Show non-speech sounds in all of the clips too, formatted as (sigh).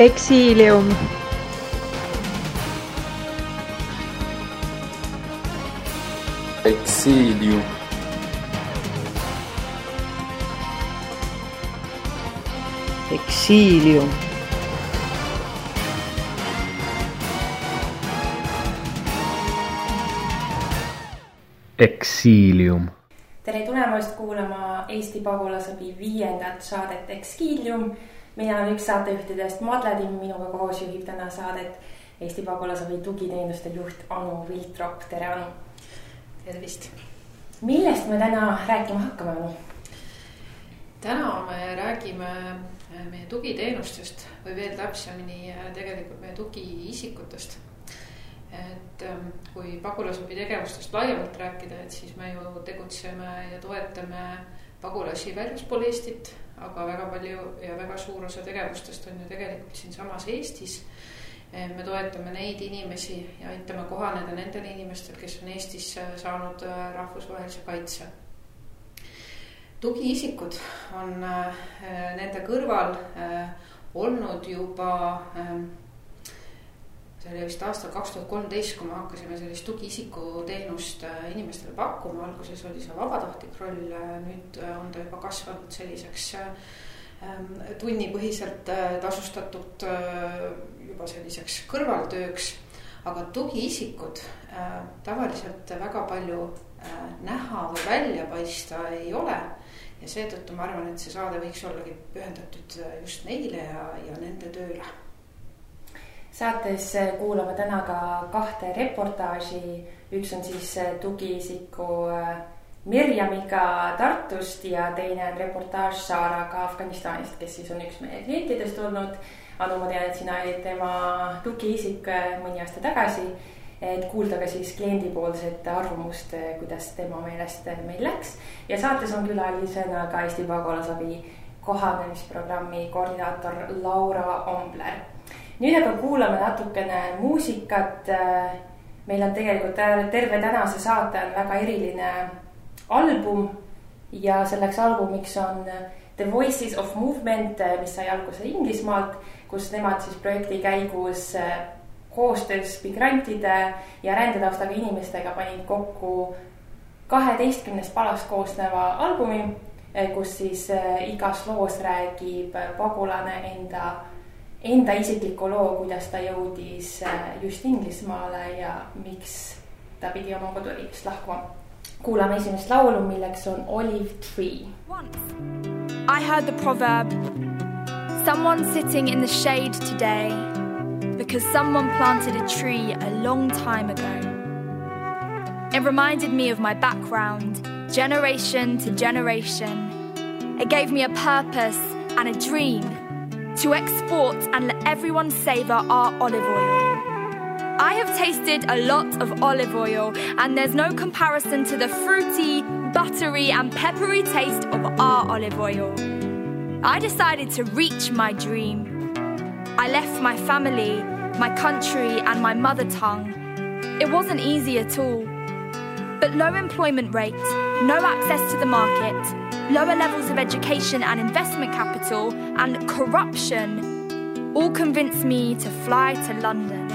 Exilium. Exilium. Exilium. Exilium. Tere tulemast kuulama Eesti Pagulasabi viiendat saadet Exilium. Mina olen üks saatejuhtidest Madle Timm, minuga koos juhib täna saadet Eesti Pagulasabi tugiteenuste juht Anu Viltrop, tere Anu. tervist. millest me täna rääkima hakkame, Anu? täna me räägime meie tugiteenustest või veel täpsemini tegelikult meie tugiisikutest et ähm, kui pagulasabi tegevustest laiemalt rääkida, et siis me ju tegutseme ja toetame pagulasi väljaspool Eestit, aga väga palju ja väga suur osa tegevustest on ju tegelikult siinsamas Eestis. me toetame neid inimesi ja aitame kohaneda nendel inimestel, kes on Eestis saanud äh, rahvusvahelise kaitse. tugiisikud on nende kõrval olnud juba see oli vist aastal kaks tuhat kolmteist, kui me hakkasime sellist tugiisiku teenust äh, inimestele pakkuma, alguses oli see vabatahtlik roll, äh, nüüd äh, on ta juba kasvanud selliseks ähm, tunnipõhiselt tasustatud juba selliseks kõrvaltööks. aga tugiisikud tavaliselt väga palju näha või välja paista ei ole. Ja seetõttu ma arvan, et see saade võiks ollagi pühendatud just neile ja, ja nende tööle saates kuulame täna ka kahte reportaaži. üks on siis tugiisiku äh, Mirjamiga Tartust ja teine on reportaaž Saaraga Afganistanist, kes siis on üks meie klientidest olnud. Anu, ma tean, et sina olid tema tugiisik äh, mõni aasta tagasi. et kuulda ka siis kliendipoolset arvamust, äh, kuidas tema meelest meil läks. ja saates on külalisena ka Eesti Pagulasabi kohanemisprogrammi koordinaator Laura Ombler nüüd aga kuulame natukene muusikat. meil on tegelikult terve tänase saate on väga eriline album ja selleks albumiks on The Voices of Movement, mis sai alguse Inglismaalt, kus nemad siis projekti käigus koostöös migrantide ja rändetaustaga inimestega panid kokku kaheteistkümnest palast koosneva albumi, kus siis igas loos räägib pagulane enda enda isikliku loo, kuidas ta jõudis äh, just Inglismaale ja miks ta pidi oma koduriigist lahkuma. kuulame esimest laulu, milleks on Olive Tree. I heard the proverb Someone sitting in the shade today because someone planted a tree a long time ago. It reminded me of my background, generation to generation. It gave me a purpose and a dream to export and let everyone savour our olive oil. I have tasted a lot of olive oil, and there's no comparison to the fruity, buttery, and peppery taste of our olive oil. I decided to reach my dream. I left my family, my country, and my mother tongue. It wasn't easy at all. But low employment rate, no access to the market, lower levels of education and investment capital, and corruption all convinced me to fly to London.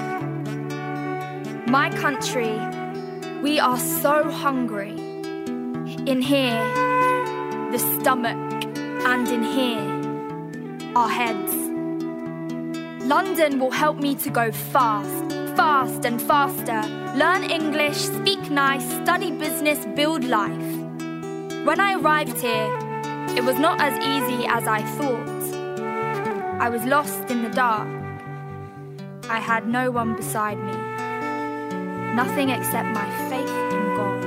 My country, we are so hungry. In here, the stomach, and in here, our heads. London will help me to go fast, fast and faster, learn English, speak nice, study business, build life. When I arrived here, it was not as easy as I thought. I was lost in the dark. I had no one beside me, nothing except my faith in God.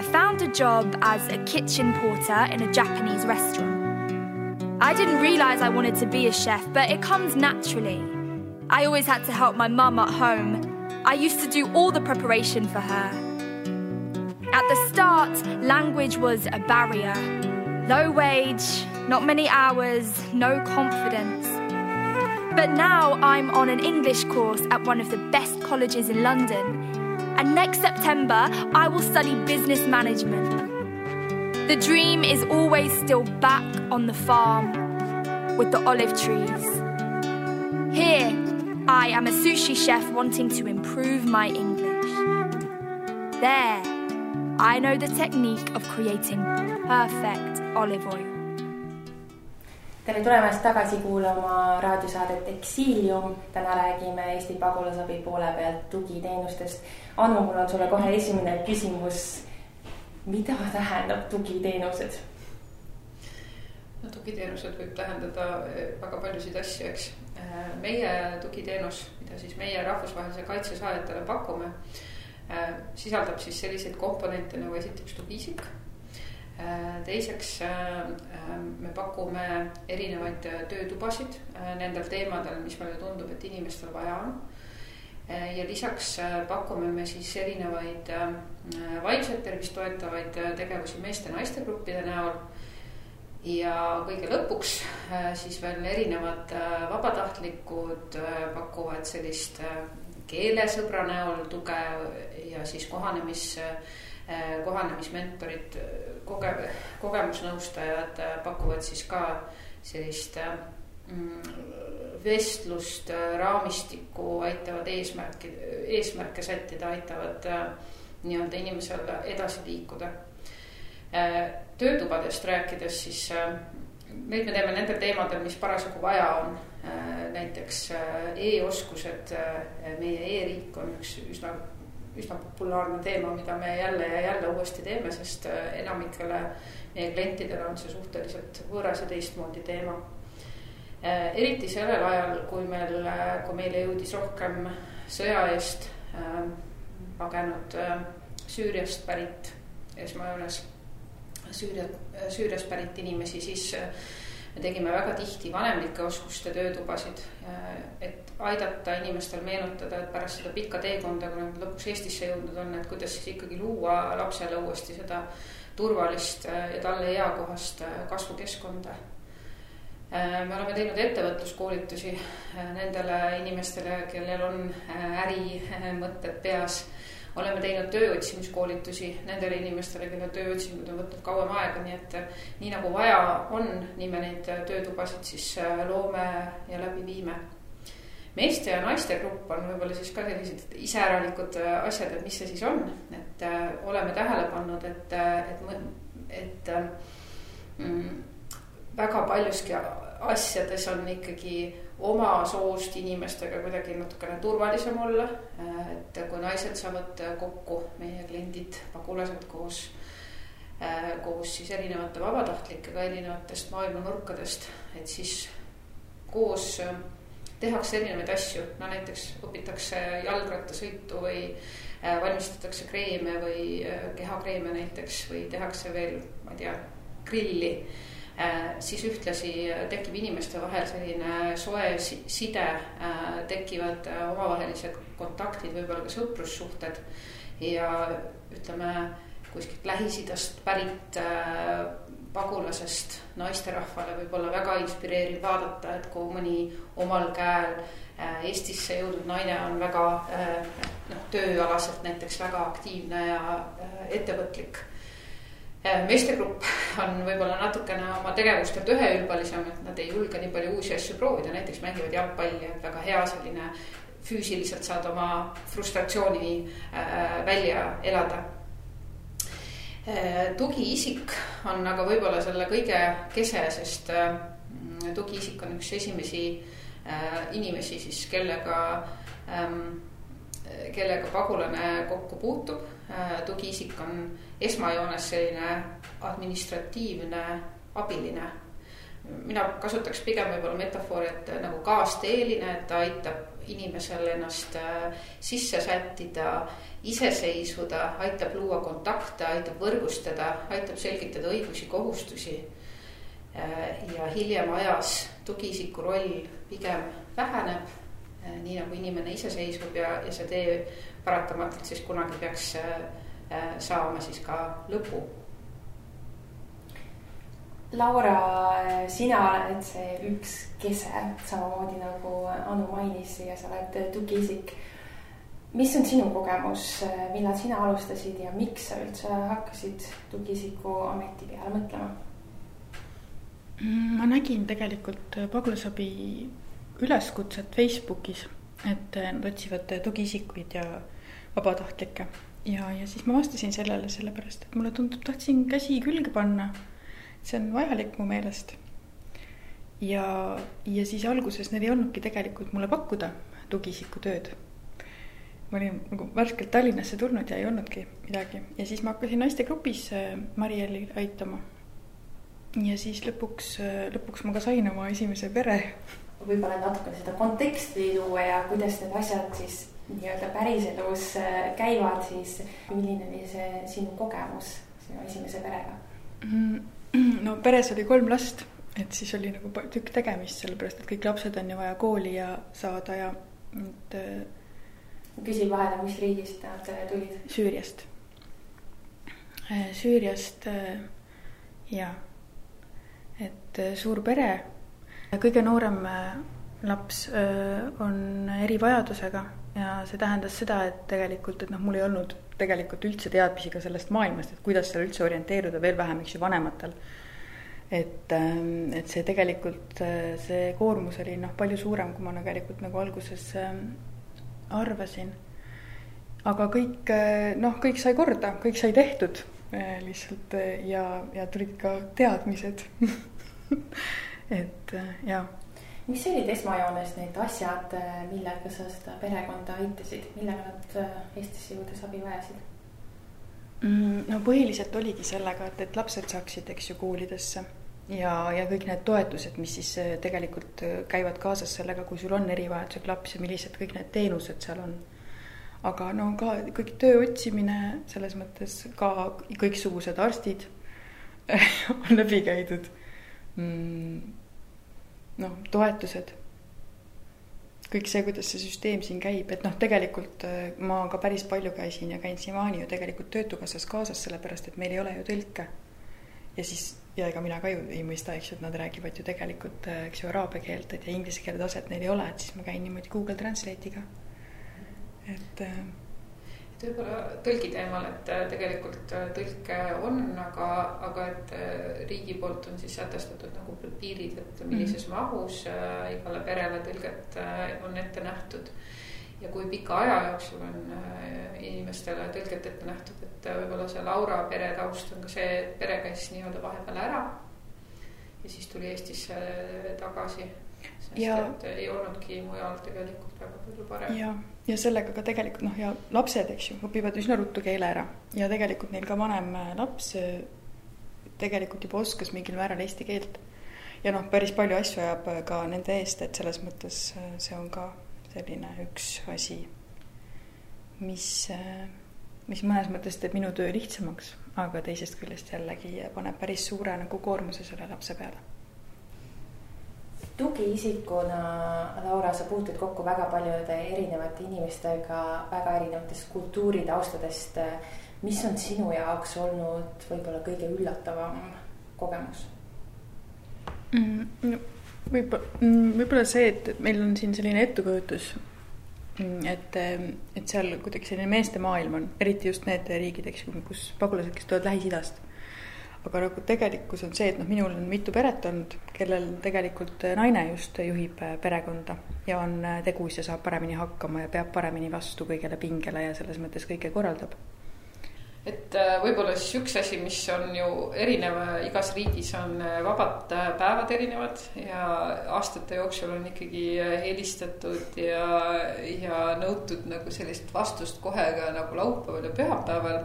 I found a job as a kitchen porter in a Japanese restaurant. I didn't realize I wanted to be a chef, but it comes naturally. I always had to help my mum at home. I used to do all the preparation for her. At the start, language was a barrier. Low wage, not many hours, no confidence. But now I'm on an English course at one of the best colleges in London. And next September, I will study business management. The dream is always still back on the farm with the olive trees. Here, I am a sushi chef wanting to improve my English. There, I know the technique of creating perfect olive oil. tere tulemast tagasi kuulama raadiosaadet Eksiilium. täna räägime Eesti pagulasabi poole pealt tugiteenustest. Anu, mul on sulle kohe esimene küsimus. mida tähendab tugiteenused? No tugiteenused võib tähendada eh, väga paljusid asju, eks. Eh, meie tugiteenus, mida siis meie rahvusvahelise kaitse saajatele pakume, eh, sisaldab siis selliseid komponente nagu esiteks tugiisik teiseks me pakume erinevaid töötubasid nendel teemadel, mis meile tundub, et inimestel vaja on. ja lisaks pakume me siis erinevaid vaimset tervist toetavaid tegevusi meeste-naiste gruppide näol ja kõige lõpuks äh, siis veel erinevad äh, vabatahtlikud äh, pakuvad sellist keelesõbra näol tuge ja siis kohanemis, kohanemismentorid, koge-, kogemusnõustajad pakuvad siis ka sellist mm, vestlust, raamistikku, aitavad eesmärki, eesmärke sättida, aitavad nii-öelda inimesel edasi liikuda töötubadest rääkides, siis äh, neid me teeme nendel teemadel, mis parasjagu vaja on. Äh, näiteks e-oskused, meie e-riik on üks üsna, üsna populaarne teema, mida me jälle ja jälle uuesti teeme, sest enamikele meie klientidele on see suhteliselt võõras ja teistmoodi teema. eriti sellel ajal, kui meil, kui meile jõudis rohkem sõja eest pagenud Süüriast pärit esmajoones Süüria, Süüriast pärit inimesi, siis äh, me tegime väga tihti vanemlike oskuste töötubasid, äh, et aidata inimestel meenutada, et pärast seda pikka teekonda, kui nad lõpuks Eestisse jõudnud on, et kuidas siis ikkagi luua lapsele uuesti seda turvalist äh, ja talle eakohast kasvukeskkonda. me oleme teinud ettevõtluskoolitusi nendele inimestele, kellel on ärimõtted peas oleme teinud tööotsimiskoolitusi nendele inimestele, kelle tööotsimine on võtnud kauem aega, nii et nii nagu vaja on, nii me neid töötubasid siis äh, loome ja läbi viime. meeste ja naiste grupp on võib-olla siis ka sellised iseäralikud asjad, et mis see siis on, et äh, oleme tähele pannud, et, et, et mm, väga paljuski asjades on ikkagi oma soost inimestega kuidagi natukene turvalisem olla. et kui naised saavad kokku, meie kliendid, pagulased koos, koos siis erinevate vabatahtlikega erinevatest maailma nurkadest, et siis koos tehakse erinevaid asju, no näiteks õpitakse jalgrattasõitu või valmistatakse kreeme või kehakreeme näiteks või tehakse veel, ma ei tea, grilli Äh, siis ühtlasi tekib inimeste vahel selline soe side, äh, tekivad äh, omavahelised kontaktid, võib-olla ka sõprussuhted. ja ütleme kuskilt Lähis-Idast pärit pagulasest naisterahvale võib olla väga inspireeriv vaadata, et kui mõni omal käel Eestisse jõudnud naine on väga noh, tööalaselt näiteks väga aktiivne ja ettevõtlik Äh, meestegrupp on võib-olla natukene oma tegevustelt üheülbalisem, et nad ei julge nii palju uusi asju proovida, näiteks mängivad jalgpalli, et väga hea selline füüsiliselt saad oma frustratsiooni äh, välja elada äh,. tugiisik on aga võib-olla selle kõige kese, sest tugiisik on üks esimesi inimesi siis, kellega ähm, kellega pagulane kokku puutub. Äh, tugiisik on esmajoones selline administratiivne abiline. mina kasutaks pigem võib-olla metafoori, et nagu kaasteeline, et ta aitab inimesel ennast äh, sisse sättida, iseseisvuda, aitab luua kontakte, aitab võrgustada, aitab selgitada õigusi, kohustusi. Äh, ja hiljem ajas tugiisiku roll pigem väheneb nii nagu inimene iseseisvub ja, ja see tee paratamatult siis kunagi peaks Äh, saama siis ka lõpu. Laura, sina oled see üks kese, samamoodi nagu Anu mainis ja sa oled tugiisik. mis on sinu kogemus, millal sina alustasid ja miks sa üldse hakkasid tugiisiku ameti peale mõtlema? ma nägin tegelikult pagulasabi üleskutset Facebookis, et nad otsivad tugiisikuid ja vabatahtlikke. ja, ja siis ma vastasin sellele sellepärast, et mulle tundub, tahtsin käsi külge panna. see on vajalik mu meelest. ja, ja siis alguses neil ei olnudki tegelikult mulle pakkuda tugiisiku tööd ma olin nagu värskelt Tallinnasse tulnud ja ei olnudki midagi ja siis ma hakkasin naistegrupis äh, Marielli aitama. ja siis lõpuks, äh, lõpuks ma ka sain oma esimese pere. Võib-olla natuke seda konteksti tuua ja kuidas need asjad siis nii-öelda päriselus äh, käivad, siis milline oli see sinu kogemus sinu esimese perega? Mm, (clears throat) no peres oli kolm last, et siis oli nagu tükk tegemist, sellepärast et kõik lapsed on ju vaja kooli ja saada ja et küsin vahele, mis riigist nad äh, tulid? Süüriast. Äh, Süüriast äh, ja, et suur pere. Kõige noorem laps on erivajadusega ja see tähendas seda, et tegelikult, et noh, mul ei olnud tegelikult üldse teadmisi ka sellest maailmast, et kuidas seal üldse orienteeruda, veel vähem, eks ju, vanematel. et, ähm, et see tegelikult, see koormus oli noh, palju suurem, kui ma tegelikult nagu alguses ähm, arvasin. aga kõik noh, kõik sai korda, kõik sai tehtud eh, lihtsalt ja, ja tulid ka teadmised (laughs) et eh, ja. mis olid esmajoones need asjad, millega sa seda perekonda aitasid, millega nad Eestisse jõudes abi vajasid? Mm, no põhiliselt oligi sellega, et, et lapsed saaksid, eks ju, koolidesse ja, ja kõik need toetused, mis siis äh, tegelikult äh, käivad kaasas sellega, kui sul on erivajadusega laps ja millised kõik need teenused seal on. aga no ka kõik töö otsimine selles mõttes ka kõiksugused arstid (laughs) on läbi käidud mm,. Noh, toetused. kõik see, kuidas see süsteem siin käib, et noh, tegelikult äh, ma ka päris palju käisin ja käin siiamaani ju tegelikult Töötukassas kaasas, sellepärast et meil ei ole ju tõlke. ja siis ja ega mina ka ju ei mõista, eks ju, et nad räägivad ju tegelikult, äh, eks ju, araabia keelt, et ja inglise keele taset neil ei ole, et siis ma käin niimoodi Google Translate'iga, et äh, võib-olla tõlgi teemal, et äh, tegelikult tõlke on, aga, aga et riigi poolt on siis sätestatud nagu piirid, et millises mm -hmm. mahus igale perele tõlget on ette nähtud ja kui pika aja jooksul on äh, inimestele tõlget ette nähtud, et äh, võib-olla see Laura pere taust on ka see, et pere käis nii-öelda vahepeal ära. ja siis tuli Eestisse tagasi. Ja, et ei olnudki mujal tegelikult väga palju parem. ja, ja sellega ka tegelikult noh, ja lapsed, eks ju, õpivad üsna ruttu keele ära ja tegelikult neil ka vanem äh, laps tegelikult juba oskas mingil määral eesti keelt. ja noh, päris palju asju ajab ka nende eest, et selles mõttes see on ka selline üks asi, mis, mis mõnes mõttes teeb minu töö lihtsamaks, aga teisest küljest jällegi paneb päris suure nagu koormuse selle lapse peale tugiisikuna, Laura, sa puutud kokku väga paljude erinevate inimestega väga erinevatest kultuuritaustadest. mis on sinu jaoks olnud võib-olla kõige üllatavam kogemus mm,? võib-olla, mm, võib-olla see, et meil on siin selline ettekujutus, mm, et, et seal kuidagi selline meeste maailm on, eriti just need riigid, eks ju, kus pagulased, kes tulevad Lähis-Idast. Aga nagu tegelikkus on see, et noh, minul on mitu peret olnud, kellel tegelikult naine just juhib perekonda ja on tegus ja saab paremini hakkama ja peab paremini vastu kõigele pingele ja selles mõttes kõike korraldab et võib-olla siis üks asi, mis on ju erinev, igas riigis on vabad päevad erinevad ja aastate jooksul on ikkagi helistatud ja, ja nõutud nagu sellist vastust kohe ka nagu laupäeval ja pühapäeval.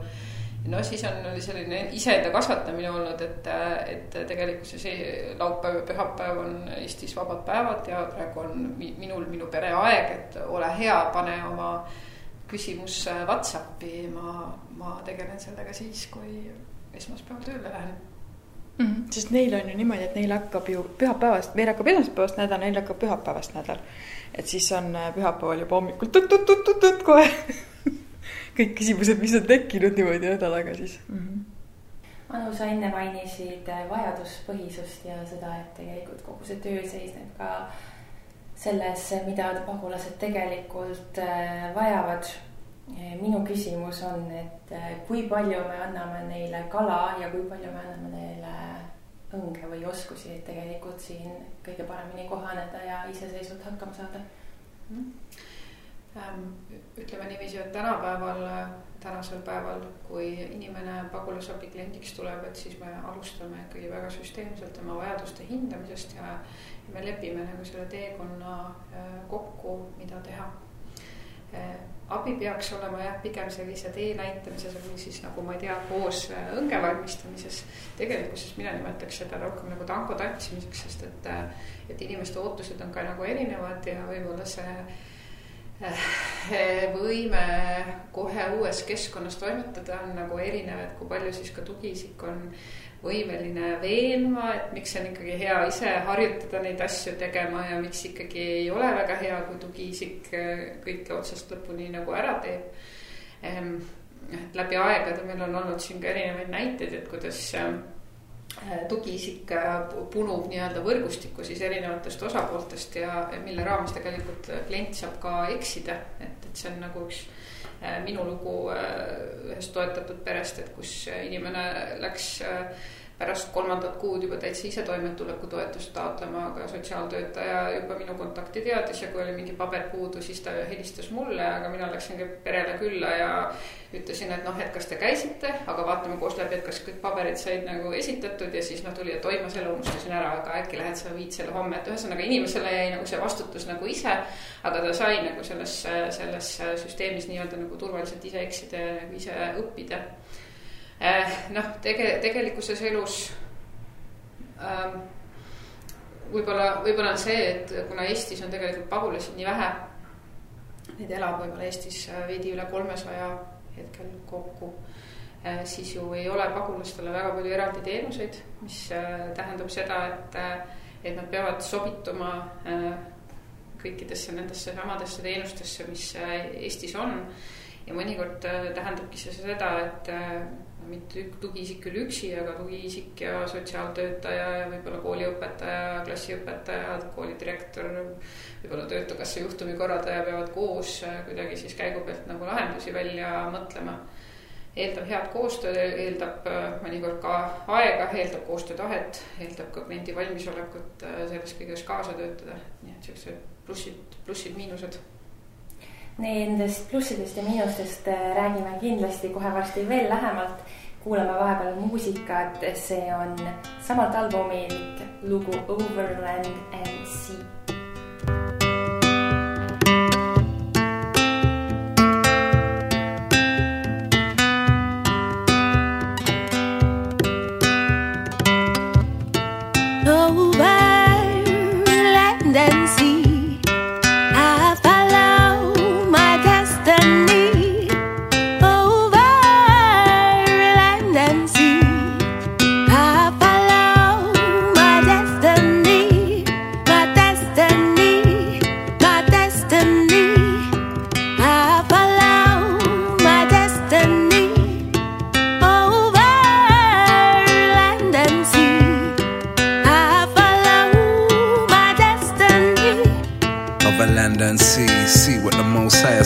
No siis on selline iseenda kasvatamine olnud, et, et tegelikkuses laupäev ja pühapäev on Eestis vabad päevad ja praegu on minul minu pere aeg, et ole hea, pane oma küsimus Whatsappi, ma, ma tegelen sellega siis, kui esmaspäeval tööle lähen mm. -hmm. sest neil on ju niimoodi, et neil hakkab ju pühapäevast, meil hakkab esmaspäevast nädal, neil hakkab pühapäevast nädal. et siis on pühapäeval juba hommikul tut-tut-tut-tut kohe (laughs) kõik küsimused, mis on tekkinud niimoodi nädalaga siis mm. -hmm. Anu, sa enne mainisid äh, vajaduspõhisust ja seda, et tegelikult kogu see töö seisneb ka selles, mida pagulased tegelikult äh, vajavad. minu küsimus on, et äh, kui palju me anname neile kala ja kui palju me anname neile õnge või oskusi, et tegelikult siin kõige paremini kohaneda ja iseseisvalt hakkama saada mm? -hmm. ütleme niiviisi, et tänapäeval, tänasel päeval, kui inimene pagulasabi kliendiks tuleb, et siis me alustame ikkagi väga süsteemselt tema vajaduste hindamisest ja me lepime nagu selle teekonna äh, kokku, mida teha Äh, abi peaks olema jah, pigem sellise tee näitamises või siis nagu ma ei tea, koos äh, õnge valmistamises. tegelikkuses mina nimetaks seda rohkem nagu tango tantsimiseks, sest et, et inimeste ootused on ka nagu erinevad ja võib-olla see (sighs) võime kohe uues keskkonnas toimetada on nagu erinev, et kui palju siis ka tugiisik on võimeline veenma, et miks on ikkagi hea ise harjutada neid asju tegema ja miks ikkagi ei ole väga hea, kui tugiisik äh, kõike otsast lõpuni nagu ära teeb. Ehm, et läbi aegade meil on olnud siin ka erinevaid näiteid, et kuidas äh, tugiisik äh, punub nii-öelda võrgustikku siis erinevatest osapooltest ja mille raames tegelikult klient saab ka eksida, et, et see on nagu üks minu lugu ühest toetatud perest, et kus inimene läks pärast kolmandat kuud juba täitsa ise toimetulekutoetust taotlema, aga sotsiaaltöötaja juba minu kontakti teadis ja kui oli mingi paber puudu, siis ta helistas mulle, aga mina läksin perele külla ja ütlesin, et noh, et kas te käisite, aga vaatame koos läbi, et kas kõik paberid said nagu esitatud ja siis noh, tuli, et oi, ma selle unustasin ära, aga äkki lähed sa viid selle homme, et ühesõnaga inimesele jäi nagu see vastutus nagu ise, aga ta sai nagu selles, selles süsteemis nii-öelda nagu turvaliselt ise eksida ja nagu ise õppida noh, tege-, tegelikkuses elus ähm, võib-olla, võib-olla on see, et kuna Eestis on tegelikult pagulasi nii vähe, neid elab võib-olla Eestis äh, veidi üle kolmesaja hetkel kokku, äh, siis ju ei ole pagulastele väga palju eraldi teenuseid, mis äh, tähendab seda, et, et nad peavad sobituma kõikidesse nendesse samadesse teenustesse, mis Eestis on. ja mõnikord tähendabki see seda, et mitte tugiisik küll üksi, aga tugiisik ja sotsiaaltöötaja ja võib-olla kooliõpetaja, klassiõpetaja, koolidirektor, võib-olla töötukassa juhtumikorraldaja peavad koos äh, kuidagi siis käigu pealt nagu lahendusi välja mõtlema. eeldab head koostööd, eeldab äh, mõnikord ka aega, eeldab koostöötahet, eeldab ka kliendi valmisolekut äh, selles kõiges kaasa töötada, nii et siuksed plussid, plussid-miinused Nendest plussidest ja miinustest räägime kindlasti kohe varsti veel lähemalt kuulame vahepeal muusikat, see on samalt albumilt lugu Overland and Sea.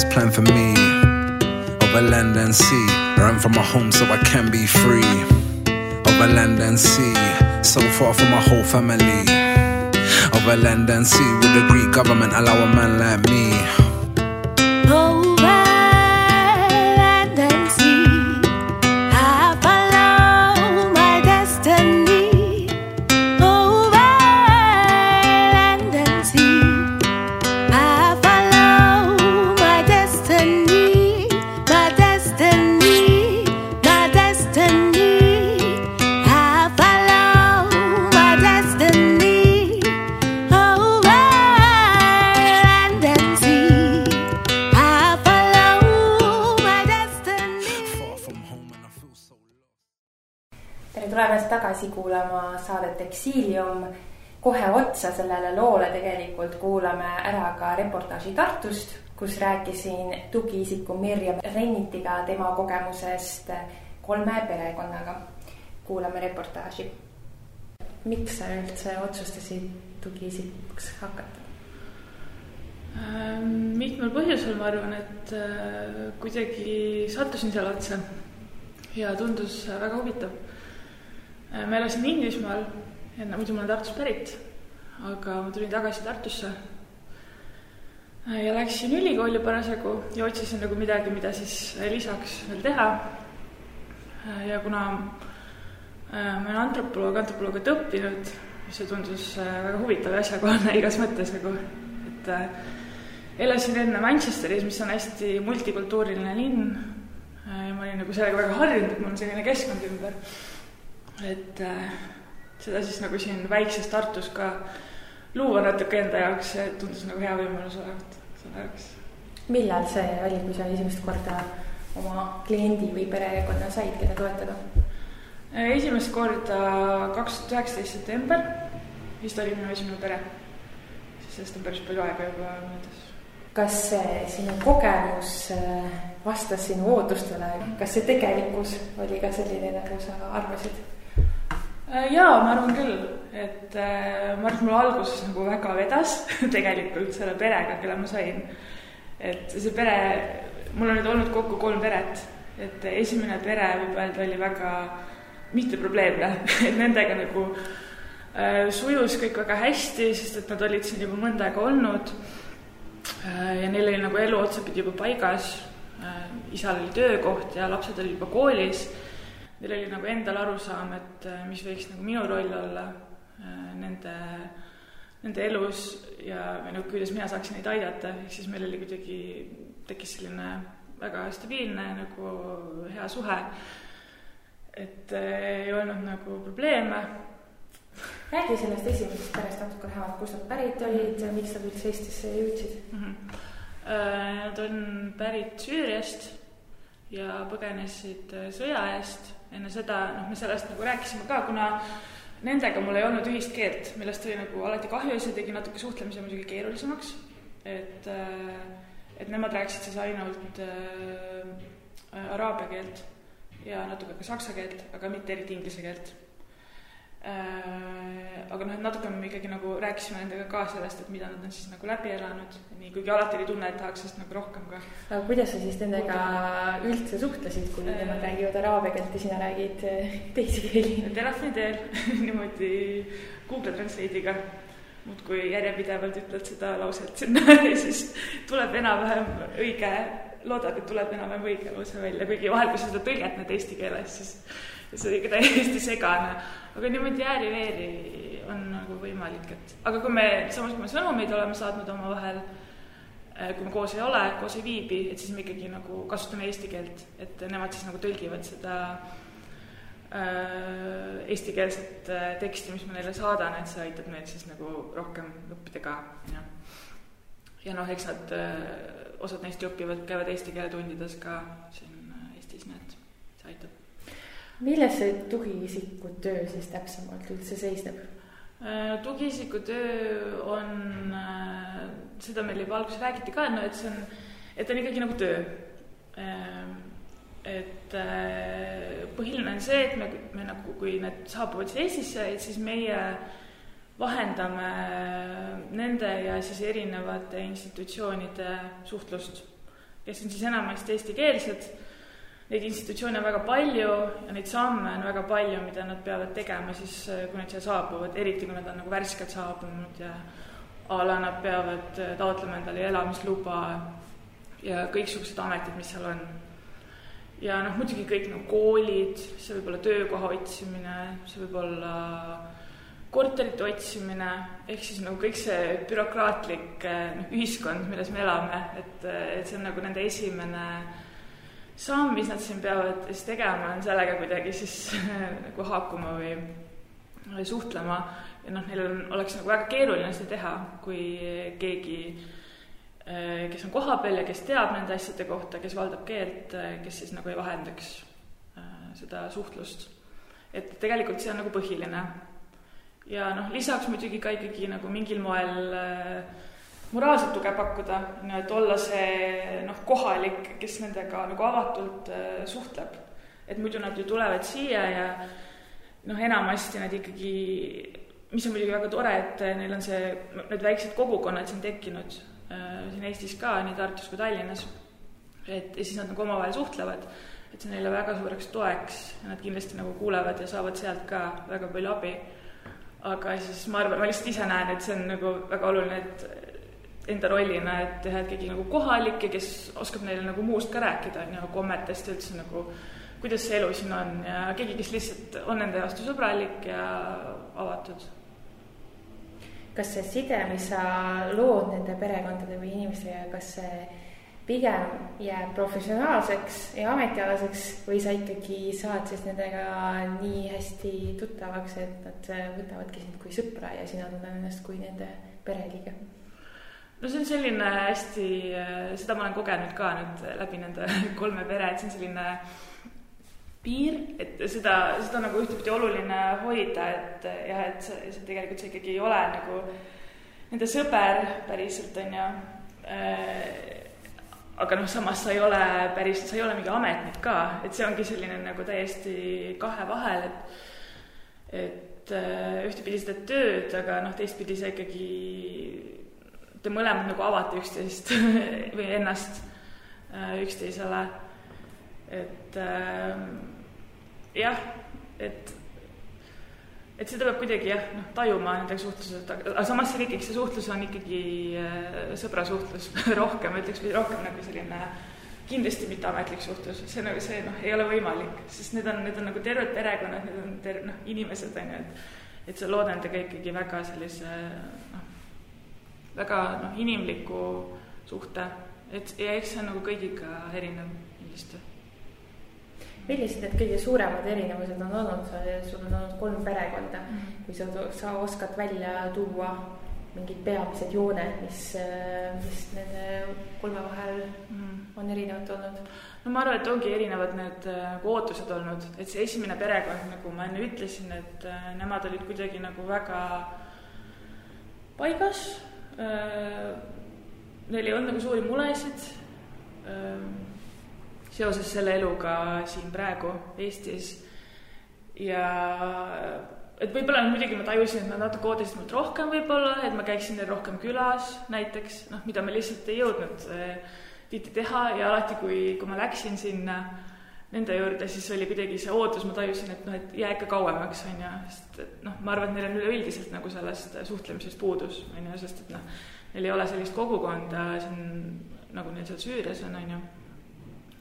plan for me over land and sea. Run from my home so I can be free Over land and sea. So far from my whole family Over land and sea. Would the Greek government allow a man like me? Exiilium. kohe otsa sellele loole tegelikult kuulame ära ka reportaaži Tartust, kus rääkisin tugiisiku Mirjam Rennitiga tema kogemusest kolme perekonnaga. kuulame reportaaži. miks sa üldse otsustasid tugiisikuks hakata? Ähm, mitmel põhjusel ma arvan, et äh, kuidagi sattusin seal otsa ja tundus väga huvitav. Äh, ma elasin Inglismaal et no muidu ma olen Tartust pärit, aga ma tulin tagasi Tartusse ja läksin ülikooli parasjagu ja otsisin nagu midagi, mida siis lisaks veel teha. ja kuna äh, ma olen antropoloog, antropoloogiat õppinud, see tundus äh, väga huvitav ja asjakohane (laughs) igas mõttes nagu, et äh, elasin enne Manchesteris, mis on hästi multikultuuriline linn. ja ma olin nagu sellega väga harjunud, et mul on selline keskkond ümber. et seda siis nagu siin väikses Tartus ka luua natuke enda jaoks, see tundus nagu hea võimalus olevat selle jaoks. millal see oli, kui sa esimest korda oma kliendi või perekonna said, keda toetada? esimest korda kaks tuhat üheksateist september, vist oli minu esimene pere. sellest on päris palju aega juba möödas. kas sinu kogemus äh, vastas sinu ootustele, kas see tegelikkus oli ka selline, nagu sa arvasid? Äh, jaa, ma arvan küll, et äh, ma arvan, et mul alguses nagu väga vedas (laughs) tegelikult selle perega, kelle ma sain. et see pere, mul on nüüd olnud kokku kolm peret, et esimene pere võib öelda oli väga mitteprobleemne, (laughs) et nendega nagu äh, sujus kõik väga hästi, sest et nad olid siin juba mõnda aega olnud äh,. ja neil oli nagu elu otsapidi juba paigas äh,. isal oli töökoht ja lapsed olid juba koolis neil oli nagu endal arusaam, et äh, mis võiks nagu minu roll olla äh, nende, nende elus ja, või noh, kuidas mina saaksin neid aidata, ehk siis meil oli kuidagi, tekkis selline väga stabiilne nagu hea suhe. et äh, ei olnud nagu probleeme. räägi sellest esimesest perest natuke lähemalt, kust nad pärit olid ja miks nad üldse Eestisse jõudsid mm? -hmm. Nad on pärit Süüriast ja põgenesid sõja eest enne seda, noh, me sellest nagu rääkisime ka, kuna nendega mul ei olnud ühist keelt, millest oli nagu alati kahju ja see tegi natuke suhtlemise muidugi keerulisemaks. et, äh, et nemad rääkisid siis ainult äh, araabia keelt ja natuke ka saksa keelt, aga mitte eriti inglise keelt aga noh, et natuke me ikkagi nagu rääkisime nendega ka sellest, et mida nad on siis nagu läbi elanud, nii kuigi alati oli tunne, et tahaks sellest nagu rohkem ka. aga kuidas sa siis nendega üldse suhtlesid, kui äh, nemad räägivad araabia keelt ja sina räägid äh, teisi keeli? telefoni teel (laughs) niimoodi Google Translate'iga muudkui järjepidevalt ütled seda lauset sinna (laughs) ja siis tuleb enam-vähem õige, loodad, et tuleb enam-vähem õige lause välja, kuigi vahel, kui sa seda tõlgetad eesti keeles, siis see oli ikka täiesti segane. Aga niimoodi ääri-veeri on nagu võimalik, et aga kui me, samas kui me sõnumeid oleme saatnud omavahel, eh, kui me koos ei ole, koos ei viibi, et siis me ikkagi nagu kasutame eesti keelt, et nemad siis nagu tõlgivad seda äh, eestikeelset äh, teksti, mis ma neile saadan, et see aitab neil siis nagu rohkem õppida ka, jah. ja noh, eks nad äh,, osad neist ju õpivad, käivad eesti keele tundides ka siin Eestis, nii et see aitab milles see tugiisiku töö siis täpsemalt üldse seisneb? Äh, tugiisiku töö on, äh, seda meil juba alguses räägiti ka, no et see on, et ta on ikkagi nagu töö. Äh, et põhiline on see, et me, me nagu, kui need saabuvad siia Eestisse, et siis meie vahendame nende ja siis erinevate institutsioonide suhtlust, kes on siis enamasti eestikeelsed neid institutsioone on väga palju ja neid samme on väga palju, mida nad peavad tegema siis, äh, kui nad siia saabuvad, eriti kui nad on nagu värskelt saabunud ja a la nad peavad äh, taotlema endale elamisluba ja kõiksugused ametid, mis seal on. ja noh, muidugi kõik nagu koolid, see võib olla töökoha otsimine, see võib olla korterite otsimine, ehk siis nagu kõik see bürokraatlik äh, noh, ühiskond, milles me elame, et, et see on nagu nende esimene äh, samm, mis nad siin peavad siis tegema, on sellega kuidagi siis (laughs) nagu haakuma või, või suhtlema ja noh, neil on, oleks nagu väga keeruline seda teha, kui keegi, eh, kes on kohapeal ja kes teab nende asjade kohta, kes valdab keelt, eh, kes siis nagu ei vahendaks eh, seda suhtlust. et tegelikult see on nagu põhiline. ja noh, lisaks muidugi ka ikkagi nagu mingil moel äh, moraalset tuge pakkuda, et olla see noh, kohalik, kes nendega nagu avatult äh, suhtleb. et muidu nad ju tulevad siia ja noh, enamasti nad ikkagi, mis on muidugi väga tore, et neil on see, need väiksed kogukonnad siin tekkinud äh, siin Eestis ka, nii Tartus kui Tallinnas. et ja siis nad nagu omavahel suhtlevad, et see on neile väga suureks toeks ja nad kindlasti nagu kuulevad ja saavad sealt ka väga palju abi aga siis ma arvan, ma lihtsalt ise näen, et see on nagu väga oluline, et enda rollina, et teha, keegi nagu kohalik ja kes oskab neile nagu muust ka rääkida, on ju, kommetest ja üldse nagu kuidas see elu siin on ja keegi, kes lihtsalt on nende vastu sõbralik ja avatud. kas see side, mis sa lood nende perekondade või inimestega, kas see pigem jääb professionaalseks ja ametialaseks või sa ikkagi saad siis nendega nii hästi tuttavaks, et nad võtavadki sind kui sõpra ja sina tunned ennast kui nende pereliige? No see on selline hästi, seda ma olen kogenud ka nüüd läbi nende (laughs) kolme pere, et see on selline piir, et seda, seda nagu ühtepidi oluline hoida, et jah, et see, see tegelikult see ikkagi ei ole nagu nende sõber päriselt, on ju äh,. aga noh, samas sa ei ole päris, sa ei ole mingi ametnik ka, et see ongi selline nagu täiesti kahe vahel, et et äh, ühtepidi teed tööd, aga noh, teistpidi sa ikkagi, te mõlemad nagu avate üksteist (laughs) või ennast äh, üksteisele. Et äh, jah, et, et seda peab kuidagi jah, noh, tajuma nendega suhtluses, aga samas see ikkagi, see suhtlus on ikkagi äh, sõbrasuhtlus (laughs) rohkem, ütleks, rohkem nagu selline kindlasti mitteametlik suhtlus, see nagu see noh, ei ole võimalik, sest need on, need on nagu terved perekonnad, need on ter-, noh, inimesed on ju, et et sa lood nendega ikkagi väga sellise noh, väga noh, inimliku suhte, et ja eks see on nagu kõigiga erinev kindlasti millised need kõige suuremad erinevused on olnud, sul on olnud kolm perekonda mm, -hmm. kui sa, sa oskad välja tuua mingid peamised jooned, mis, mis nende kolme vahel mm. on erinevad olnud? no ma arvan, et ongi erinevad need nagu ootused olnud, et see esimene perekond, nagu ma enne ütlesin, et äh, nemad olid kuidagi nagu väga paigas. Neil ei olnud nagu suuri muresid äh, seoses selle eluga siin praegu Eestis. ja et võib-olla muidugi ma tajusin, et nad natuke ootasid minult rohkem võib-olla, et ma käiksin neil rohkem külas näiteks, noh, mida ma lihtsalt ei jõudnud eh, tihti teha ja alati, kui, kui ma läksin sinna nende juurde, siis oli kuidagi see ootus, ma tajusin, et noh, et jää ikka kauemaks, on ju, sest et noh, ma arvan, et neil on üleüldiselt nagu sellest suhtlemisest puudus, on ju, sest et noh, neil ei ole sellist kogukonda siin, nagu neil seal Süürias on, on ju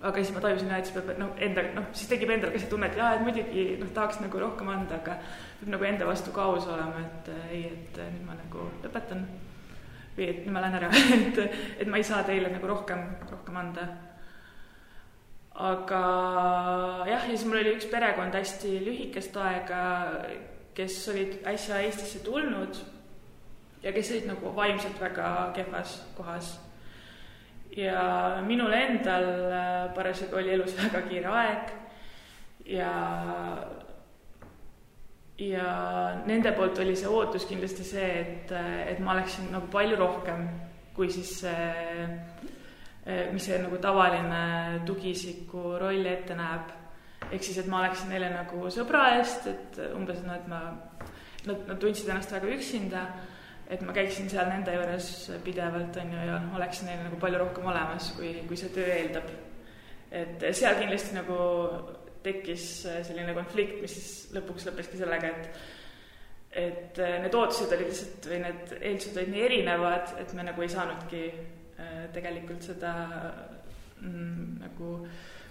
aga siis ma tajusin, et siis peab noh, enda, noh, siis tekib endal ka see tunne, et jaa, et muidugi noh, tahaks nagu rohkem anda, aga peab nagu enda vastu ka aus olema, et äh, ei, et äh, nüüd ma nagu lõpetan. või et nüüd ma lähen ära (laughs) et, et ma ei saa teile nagu rohkem, rohkem anda. Aga jah, ja siis mul oli üks perekond hästi lühikest aega, kes olid äsja Eestisse tulnud ja kes olid nagu vaimselt väga kehvas kohas. Ja minul endal äh, parasjagu oli elus väga kiire aeg ja, ja nende poolt oli see ootus kindlasti see, et, et ma oleksin nagu palju rohkem kui siis see, äh, mis see nagu tavaline tugiisiku roll ette näeb. ehk siis, et ma oleksin neile nagu sõbra eest, et umbes noh, et ma, nad, nad tundsid ennast väga üksinda et ma käiksin seal nende juures pidevalt, on ju, ja oleksin neile nagu palju rohkem olemas, kui, kui see töö eeldab. et seal kindlasti nagu tekkis selline konflikt, mis siis lõpuks lõppeski sellega, et et need ootused olid lihtsalt või need eeldused olid nii erinevad, et me nagu ei saanudki tegelikult seda mm, nagu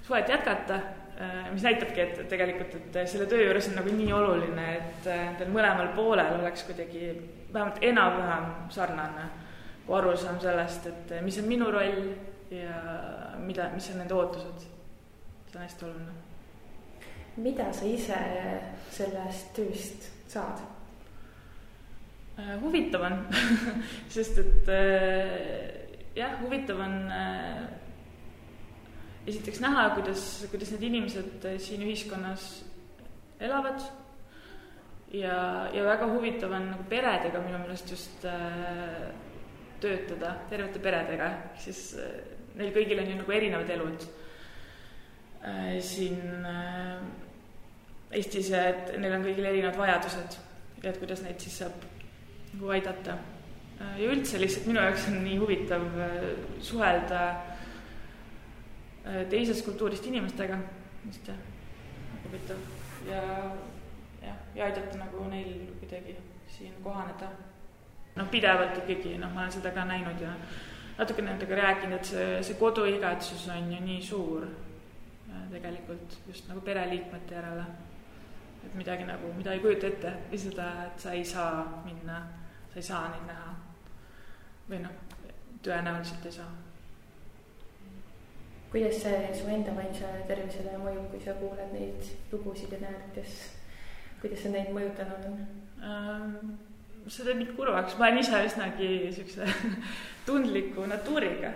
suhet jätkata, äh, mis näitabki, et tegelikult, et selle töö juures on nagu nii oluline, et äh, teil mõlemal poolel oleks kuidagi vähemalt enam-vähem sarnane arusaam sellest, et mis on minu roll ja mida, mis on nende ootused. see on hästi oluline. mida sa ise sellest tööst saad? Äh, huvitav on (laughs) sest et äh, jah, huvitav on äh, esiteks näha, kuidas, kuidas need inimesed siin ühiskonnas elavad ja, ja väga huvitav on nagu peredega minu meelest just äh, töötada, tervete peredega, ehk siis äh, neil kõigil on ju nagu erinevad elud äh,. siin äh, Eestis, et neil on kõigil erinevad vajadused ja et kuidas neid siis saab nagu aidata äh,. Ja üldse lihtsalt minu jaoks on nii huvitav äh, suhelda äh, teisest kultuurist inimestega, just huvitav ja jah, ja aidata nagu neil kuidagi siin kohaneda. noh, pidevalt ikkagi, noh, ma olen seda ka näinud ja natuke nendega rääkinud, et see, see koduigatsus on ju nii suur tegelikult just nagu pereliikmete järele. et midagi nagu, mida ei kujuta ette või seda, et sa ei saa minna, sa ei saa neid näha. Või noh, tõenäoliselt ei saa. kuidas see su enda vaimsele tervisele mõjub, kui sa kuuled neid lugusid ja näed, kuidas, kuidas see neid mõjutanud on ähm,? see teeb mind kurvaks, ma olen ise üsnagi siukse (laughs) tundliku natuuriga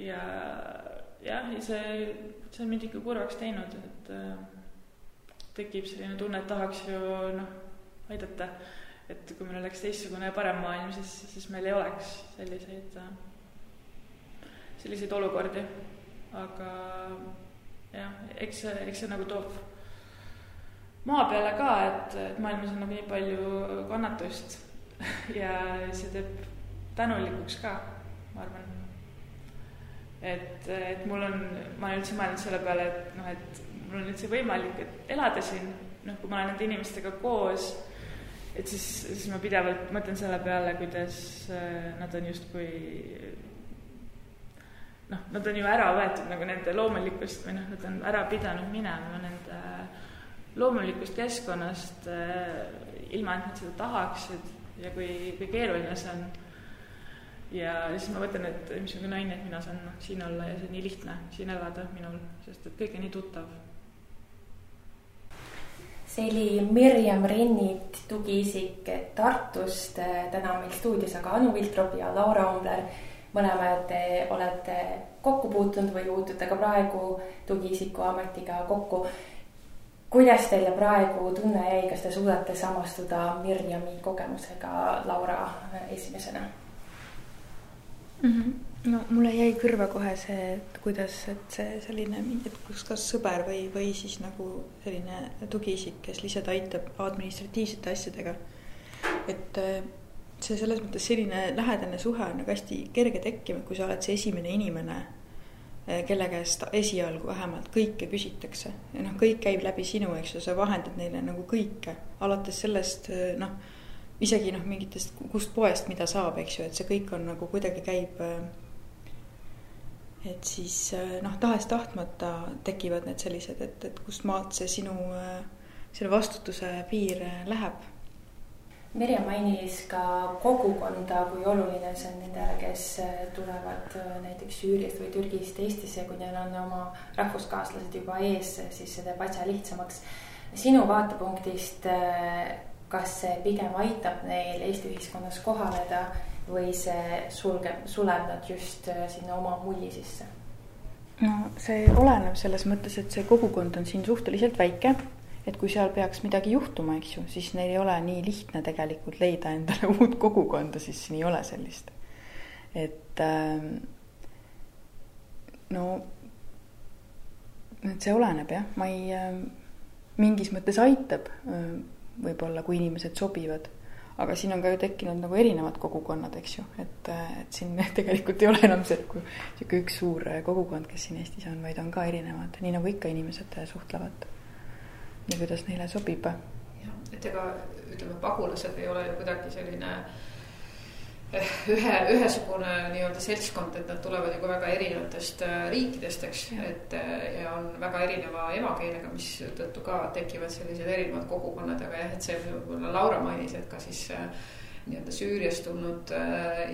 ja jah, ja see, see on mind ikka kurvaks teinud, et äh, tekib selline tunne, et tahaks ju noh, aidata. Et kui meil oleks teistsugune ja parem maailm, siis, siis meil ei oleks selliseid äh,, selliseid olukordi. aga jah, eks see, eks see nagu toob maa peale ka, et, et maailmas on nagu nii palju kannatust (laughs) ja see teeb tänulikuks ka, ma arvan. et, et mul on, ma olen üldse mõelnud selle peale, et noh, et mul on üldse võimalik, elada siin, noh, kui ma olen nende inimestega koos, et siis, siis ma pidevalt mõtlen selle peale, kuidas äh, nad on justkui noh, nad on ju ära võetud nagu nende loomulikust või noh, nad on ära pidanud minema nende loomulikust keskkonnast, äh, ilma et nad seda tahaksid ja kui, kui keeruline see on. ja siis ma mõtlen, et missugune naine, et mina saan noh, siin olla ja see on nii lihtne siin elada minul, sest et kõik on nii tuttav. See oli Mirjam Rennit, tugiisik Tartust, täna meil stuudios aga Anu Viltrop ja Laura Ombler. mõlemad te olete kokku puutunud või puutute ka praegu tugiisiku ametiga kokku kuidas teile praegu tunne jäi, kas te suudate samastuda Mirjami kogemusega Laura esimesena mm? -hmm. No mulle jäi kõrva kohe see, et kuidas, et see selline, et kus kas sõber või, või siis nagu selline tugiisik, kes lihtsalt aitab administratiivsete asjadega. et äh, see selles mõttes selline lähedane suhe on nagu hästi kerge tekkima, kui sa oled see esimene inimene Eh, kelle käest esialgu vähemalt kõike küsitakse ja noh, kõik käib läbi sinu, eks ju, sa vahendad neile nagu kõike, alates sellest eh, noh, isegi noh, mingitest, kust poest, mida saab, eks ju, et see kõik on nagu kuidagi käib. Et siis noh, tahes-tahtmata tekivad need sellised, et, et kust maalt see sinu selle vastutuse piir läheb. Merje mainis ka kogukonda, kui oluline. See on nendele, kes äh, tulevad äh, näiteks Süüriast või Türgist Eestisse, kui neil on oma rahvuskaaslased juba ees, siis see teeb asja lihtsamaks. sinu vaatepunktist, äh, kas see pigem aitab neil Eesti ühiskonnas kohaneda või see sulgeb, suleb nad just sinna oma mulli sisse? no see oleneb selles mõttes, et see kogukond on siin suhteliselt väike et kui seal peaks midagi juhtuma, eks ju, siis neil ei ole nii lihtne tegelikult leida endale (laughs) uut kogukonda, siis siin ei ole sellist. et ähm, no, et see oleneb jah, ma ei, ähm, mingis mõttes aitab äh, võib-olla, kui inimesed sobivad aga siin on ka ju tekkinud nagu erinevad kogukonnad, eks ju, et, äh, et siin (laughs) tegelikult ei ole enam see, kui sihuke üks suur kogukond, kes siin Eestis on, vaid on ka erinevad, nii nagu ikka inimesed suhtlevad. Nii kuidas neile sobib. jah, et ega ütleme, pagulased ei ole ju kuidagi selline eh, (laughs) ühe, ühesugune nii-öelda seltskond, et nad tulevad ju ka väga erinevatest äh, riikidest, eks, et äh, ja on väga erineva emakeelega, mis tõttu ka tekivad sellised erinevad kogukonnad, aga jah, et see võib-olla Laura mainis, et ka siis äh, nii-öelda Süüriast tulnud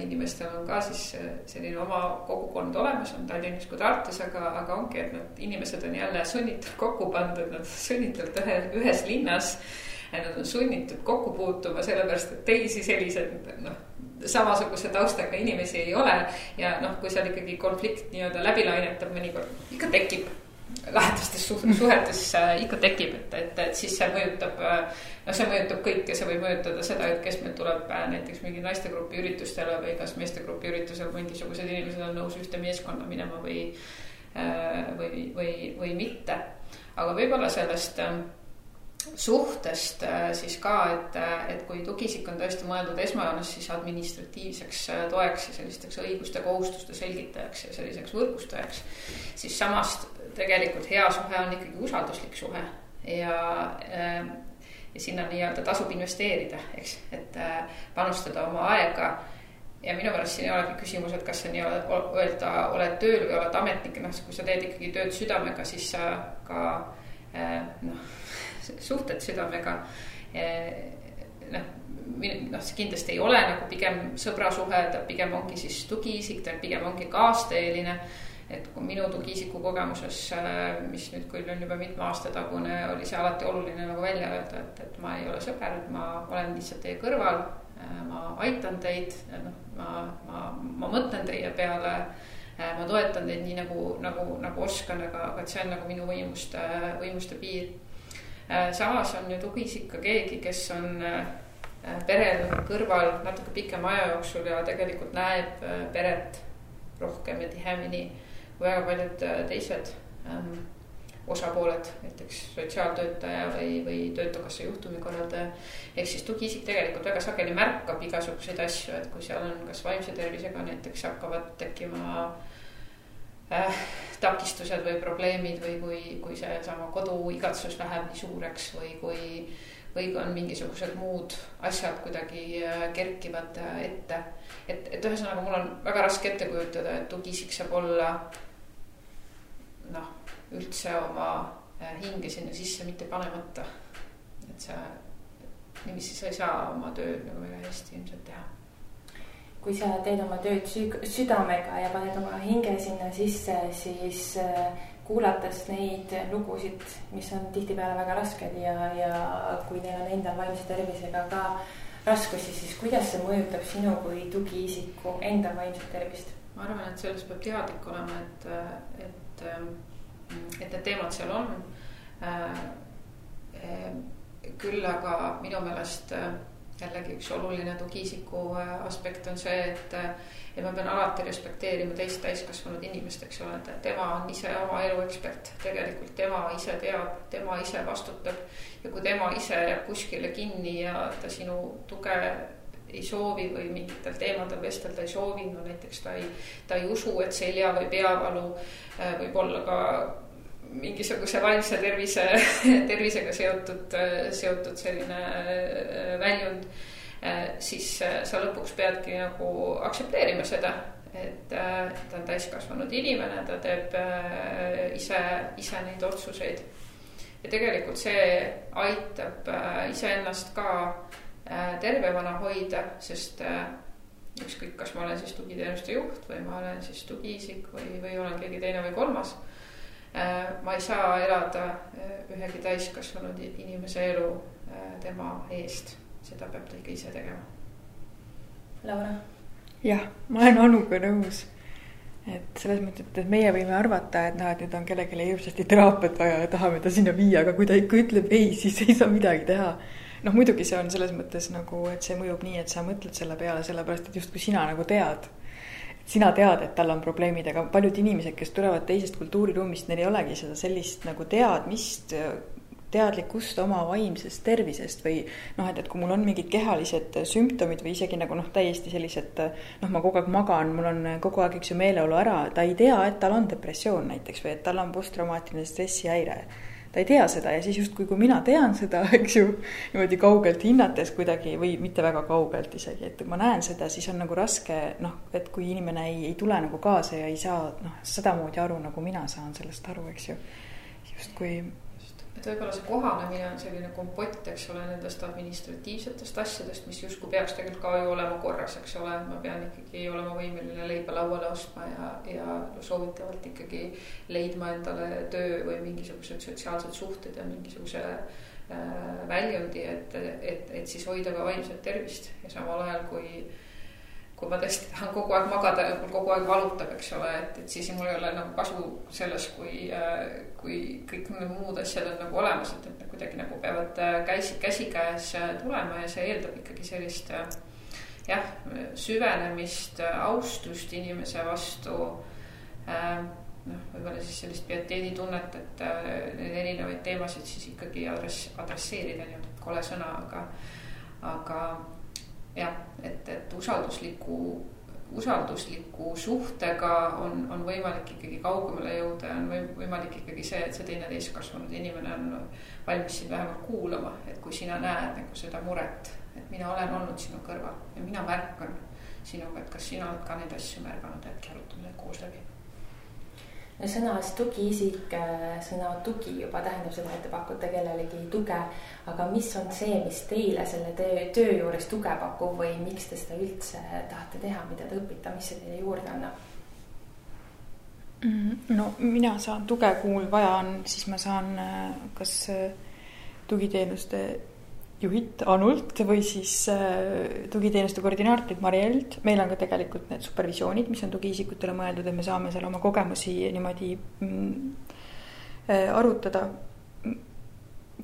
inimestel on ka siis selline oma kogukond olemas, on Tallinnas kui Tartus, aga, aga ongi, et need inimesed on jälle sunnitult kokku pandud, nad sunnitult ühe, ühes linnas. Nad on sunnitud kokku puutuma, sellepärast et teisi selliseid noh, samasuguse taustaga inimesi ei ole. ja noh, kui seal ikkagi konflikt nii-öelda läbi lainetab, mõnikord ikka tekib lähedastes suhetes ikka tekib, et, et, et siis see mõjutab, noh, see mõjutab kõike, see võib mõjutada seda, et kes meil tuleb äh, näiteks mingi naistegrupi üritustele või kas meestegrupi üritusel mingisugused inimesed on nõus ühte meeskonda minema või, äh, või, või, või mitte. aga võib-olla sellest äh, suhtest siis ka, et, et kui tugiisik on tõesti mõeldud esmajoones siis administratiivseks toeks ja sellisteks õiguste, kohustuste selgitajaks ja selliseks võrgustajaks, siis samas tegelikult hea suhe on ikkagi usalduslik suhe ja, ja sinna nii-öelda tasub investeerida, eks, et äh, panustada oma aega. Ja minu meelest siin ei olegi küsimus, et kas sa nii-öelda öelda, oled tööl või oled ametnik, noh, kui sa teed ikkagi tööd südamega, siis sa ka noh, suhtled südamega. noh, noh, see kindlasti ei ole nagu pigem sõbrasuhe, ta pigem ongi siis tugiisik, ta pigem ongi kaasteeline et kui minu tugiisiku kogemuses, mis nüüd küll on juba mitme aasta tagune, oli see alati oluline nagu välja öelda, et, et ma ei ole sõber, ma olen lihtsalt teie kõrval. ma aitan teid, noh, ma, ma, ma mõtlen teie peale. ma toetan teid nii nagu, nagu, nagu oskan, aga, aga et see on nagu minu võimuste, võimuste piir. Samas on ju tugiisik ka keegi, kes on perel kõrval natuke pikema aja jooksul ja tegelikult näeb peret rohkem ja tihemini kui väga paljud teised ähm, osapooled, näiteks sotsiaaltöötaja või, või Töötukassa juhtumikorraldaja. ehk siis tugiisik tegelikult väga sageli märkab igasuguseid asju, et kui seal on kas vaimse tervisega näiteks hakkavad tekkima äh, takistused või probleemid või kui, kui seesama koduigatsus läheb nii suureks või kui või on mingisugused muud asjad kuidagi äh, kerkivad äh, ette. et, et ühesõnaga, mul on väga raske ette kujutada, et tugiisik saab olla noh, üldse oma äh, hinge sinna sisse mitte panemata. et sa, niiviisi sa ei saa oma tööd nagu väga hästi ilmselt teha kui sa teed oma tööd südamega ja paned oma hinge sinna sisse, siis kuulates neid lugusid, mis on tihtipeale väga rasked ja, ja kui neil on endal vaimse tervisega ka raskusi, siis kuidas see mõjutab sinu kui tugiisiku enda vaimset tervist? ma arvan, et sellest peab teadlik olema, et, et, et need teemad seal on. küll aga minu meelest jällegi üks oluline tugiisiku aspekt on see, et ja ma pean alati respekteerima teist täiskasvanud inimest, eks ole, et tema on ise oma elu ekspert, tegelikult tema ise teab, tema ise vastutab. ja kui tema ise jääb kuskile kinni ja ta sinu tuge ei soovi või mingitel teemadel vestelda ei soovi, no näiteks ta ei, ta ei usu, et selja või peavalu äh, võib olla ka mingisuguse vaimse tervise, (laughs) tervisega seotud, seotud selline äh, väljund Äh, siis äh, sa lõpuks peadki nagu aktsepteerima seda, et ta on täiskasvanud inimene, ta teeb ise, ise neid otsuseid. ja tegelikult see aitab iseennast ka tervemana hoida, sest ükskõik, kas ma olen siis tugiteenuste juht või ma olen siis tugiisik või, või olen keegi teine või kolmas. Ma ei saa elada ühegi täiskasvanud inimese elu tema eest seda peab ta ikka ise tegema. Laura? jah, ma olen Anuga nõus. et selles mõttes, et meie võime arvata, et noh, et nüüd on kellelegi hirmsasti teraapiat vaja ja tahame ta sinna viia, aga kui ta ikka ütleb ei, siis ei saa midagi teha. noh, muidugi see on selles mõttes nagu, et see mõjub nii, et sa mõtled selle peale, sellepärast et justkui sina nagu tead sina tead, et tal on probleemid, aga paljud inimesed, kes tulevad teisest kultuuriruumist, neil ei olegi seda sellist nagu teadmist teadlikkust oma vaimsest tervisest või noh, et, et kui mul on mingid kehalised sümptomid või isegi nagu noh, täiesti sellised noh, ma kogu aeg magan, mul on kogu aeg, eks ju, meeleolu ära, ta ei tea, et tal on depressioon näiteks või et tal on posttraumaatiline stressihäire. Ta ei tea seda ja siis justkui, kui mina tean seda, (laughs) eks ju, niimoodi kaugelt hinnates kuidagi või mitte väga kaugelt isegi, et ma näen seda, siis on nagu raske noh, et kui inimene ei, ei tule nagu kaasa ja ei saa noh, sedamoodi aru, nagu mina saan sellest aru, eks ju. justkui et võib-olla see kohanemine on selline kompott, eks ole, nendest administratiivsetest asjadest, mis justkui peaks tegelikult ka ju olema korras, eks ole, et ma pean ikkagi olema võimeline leiba lauale ostma ja, ja soovitavalt ikkagi leidma endale töö või mingisugused sotsiaalsed suhted ja mingisuguse äh, väljundi, et, et, et siis hoida ka vaimset tervist. Ja samal ajal, kui kui ma tõesti tahan kogu aeg magada ja mul kogu aeg valutab, eks ole, et, et siis mul ei ole nagu kasu selles, kui, äh, kui kõik need muud asjad on nagu olemas, et, et kuidagi nagu peavad äh, käsi, käsikäes äh, tulema ja see eeldab ikkagi sellist jah, süvenemist, austust inimese vastu. noh, võib-olla siis sellist pieteeditunnet, et neid erinevaid teemasid siis ikkagi adress, adresseerida, nii-öelda kole sõna, aga, aga jah, et, et usaldusliku usaldusliku suhtega on, on võimalik ikkagi kaugemale jõuda ja on või, võimalik ikkagi see, et see teine täiskasvanud inimene on valmis sind vähemalt kuulama, et kui sina näed nagu seda muret, et mina olen olnud sinu kõrval ja mina märkan sinuga, et kas sina oled ka neid asju märganud, äkki arutame koos läbi no sõnas tugiisik, äh, sõna tugi juba tähendab seda, et te pakute kellelegi tuge. aga mis on see, mis teile selle töö, töö juures tuge pakub või miks te seda üldse tahate teha, mida te õpite, mis see teile juurde annab? Mm, no mina saan tuge, kui mul vaja on, siis ma saan äh, kas äh, tugiteenuste juhilt Anult või siis äh, tugiteenuste koordinaatorit Marielt. meil on ka tegelikult need supervisioonid, mis on tugiisikutele mõeldud, et me saame seal oma kogemusi niimoodi mm, äh, arutada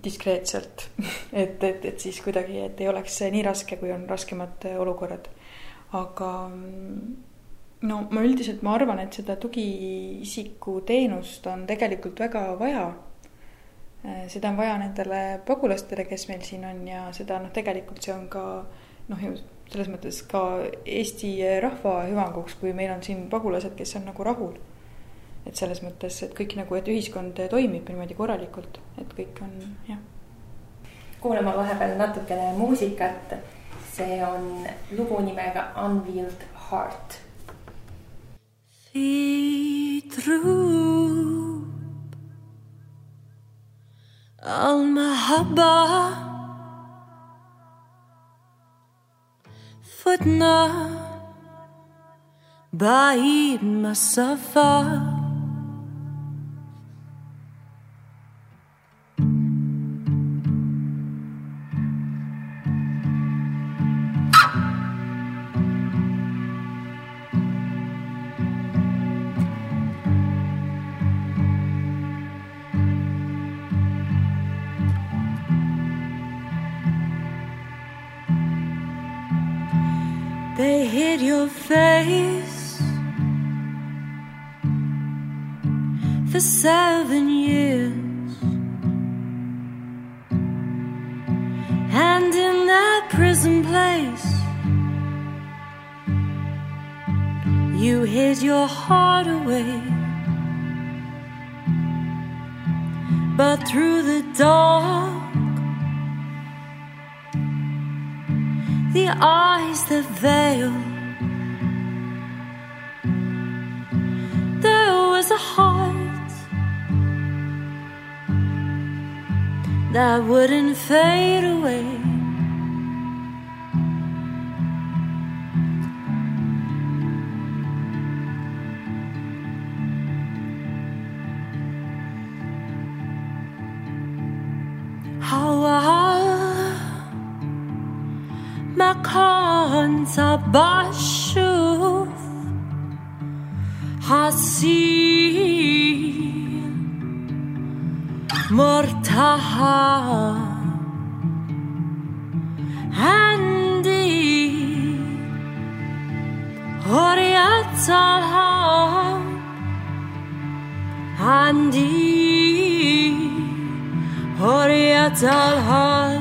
diskreetselt (laughs) et, et, et siis kuidagi, et ei oleks nii raske, kui on raskemad äh, olukorrad. aga mm, no ma üldiselt, ma arvan, et seda tugiisiku teenust on tegelikult väga vaja seda on vaja nendele pagulastele, kes meil siin on ja seda noh, tegelikult see on ka noh, selles mõttes ka Eesti rahva hüvanguks, kui meil on siin pagulased, kes on nagu rahul. et selles mõttes, et kõik nagu, et ühiskond toimib niimoodi korralikult, et kõik on jah. kuulame vahepeal natukene muusikat. see on lugu nimega Unveiled Heart. Feed through المحبة. فتنا بعيد مسافة seven years, and in that prison place, you hid your heart away. But through the dark the eyes that veil. that wouldn't fade away. How are my cons abashu? I see more guitar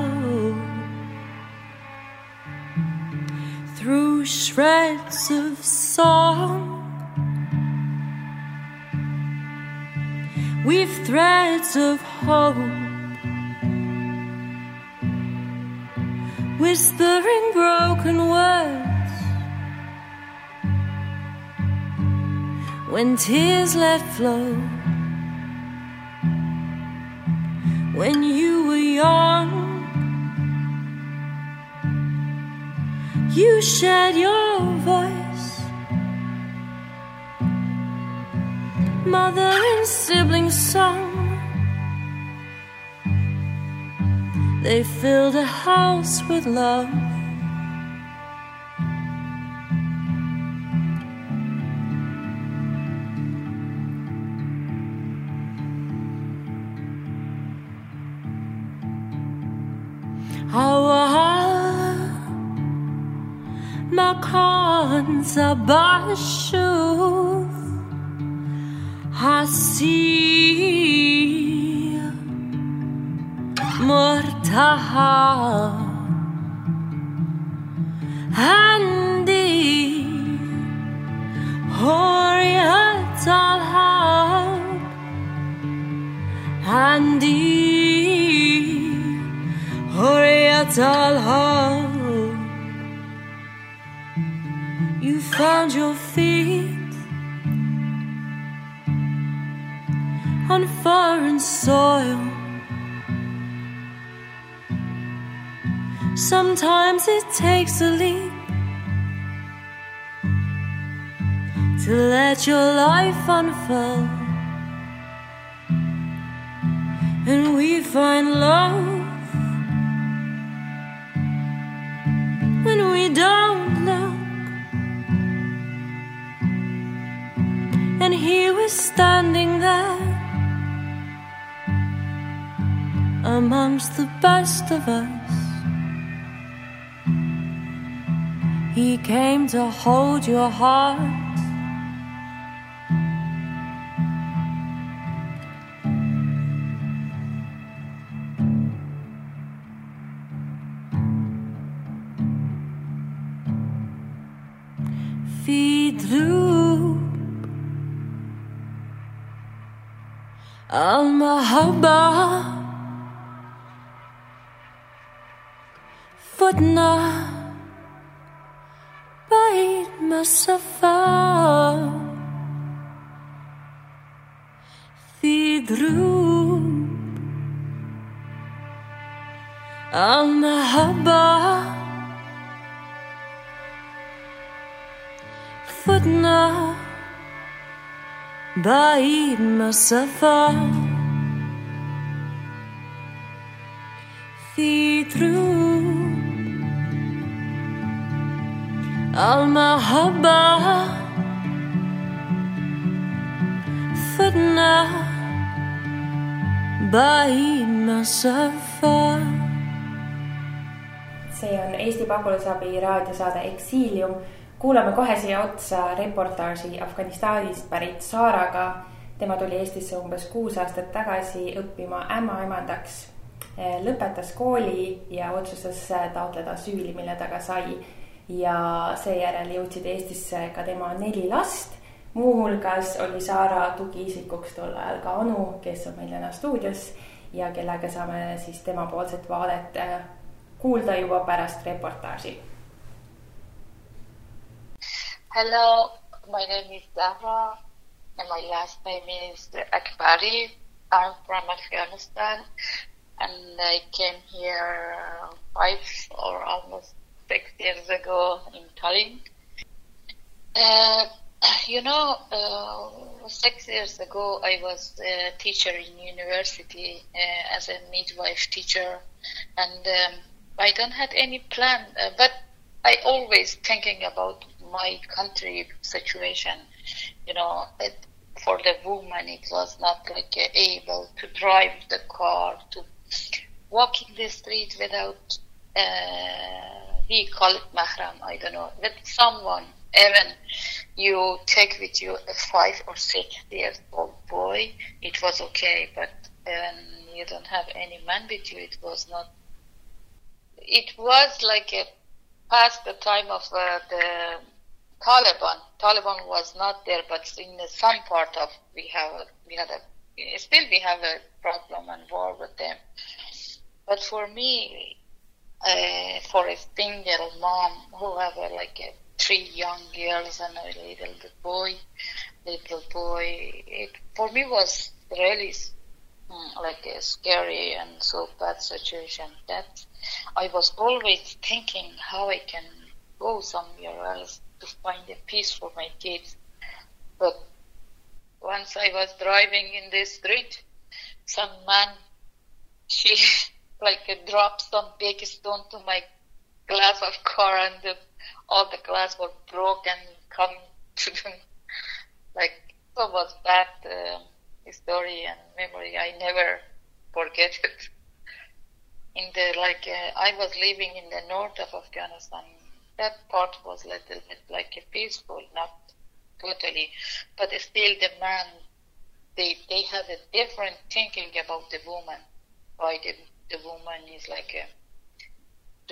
through shreds of song with threads of hope whispering broken words. When tears let flow, when you were young. you shared your voice. Mother and sibling song. They filled a house with love. Abashu, I see مرتاحة عندي حریت الحب عندي حریت الحب You found your feet on foreign soil Sometimes it takes a leap to let your life unfold. And we find love when we don't look. And he was standing there amongst the best of us. He came to hold your heart. في دروب المحبة فتنا بعيد مسافة في دروب المحبة فتنا بعيد مسافة المحبة فتنا بعيد مسافة see on Eesti Pagulasabi raadiosaade Eksiilium. kuulame kohe siia otsa reportaaži Afganistanist pärit Saaraga. tema tuli Eestisse umbes kuus aastat tagasi õppima ämmaemandaks. lõpetas kooli ja otsustas taotleda asüüli, mille ta ka sai. ja seejärel jõudsid Eestisse ka tema neli last. muuhulgas oli Saara tugiisikuks tol ajal ka Anu, kes on meil täna stuudios ja kellega saame siis temapoolset vaadet kuulda juba pärast reportaaži. Hello, my name is Zahra and my last name is Akbari. I'm from Afghanistan and I came here five or almost six years ago in Tallinn. Uh, (clears throat) you know, uh, six years ago I was a teacher in university uh, as a midwife teacher and um, I don't have any plan, uh, but I always thinking about my country situation. You know, it, for the woman, it was not like uh, able to drive the car, to walk in the street without, uh, we call it mahram, I don't know, with someone. Even you take with you a five or six years old boy, it was okay, but when you don't have any man with you, it was not it was like a past the time of uh, the Taliban. Taliban was not there, but in some part of we have we had a still we have a problem and war with them. But for me, uh, for a single mom who have a, like a, three young girls and a little boy, little boy, it for me was really mm, like a scary and so bad situation that I was always thinking how I can go somewhere else to find a peace for my kids. But once I was driving in the street, some man, (laughs) she like dropped some big stone to my glass of car and the, all the glass was broken come to the, like, so was that uh, story and memory. I never forget it in the like uh, I was living in the north of Afghanistan. That part was little bit like a peaceful, not totally, but still the man they they have a different thinking about the woman. Why the the woman is like a,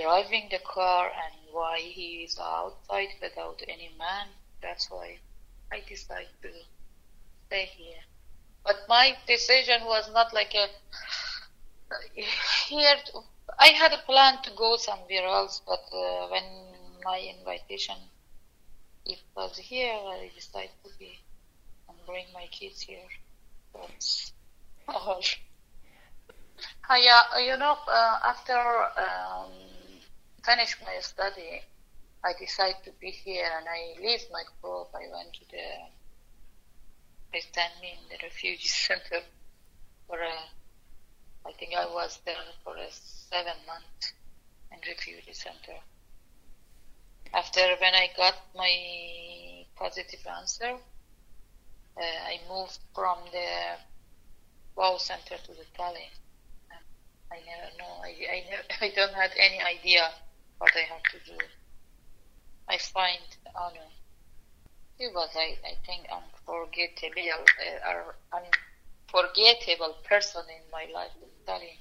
driving the car and why he is outside without any man. That's why I decided to stay here. But my decision was not like a (sighs) here. I had a plan to go somewhere else, but uh, when my invitation it was here, I decided to be and bring my kids here. That's (laughs) all. Uh, yeah, you know, uh, after um, finish my study, I decided to be here and I leave my group. I went to the, me in the refugee (laughs) center for a, I think I was there for a seven months in refugee center. After when I got my positive answer, uh, I moved from the wow center to the Tallinn. I never know. I, I, (laughs) I don't have any idea what I have to do. I find honor. It was, I, I think, unforgettable, uh, unforgettable person in my life in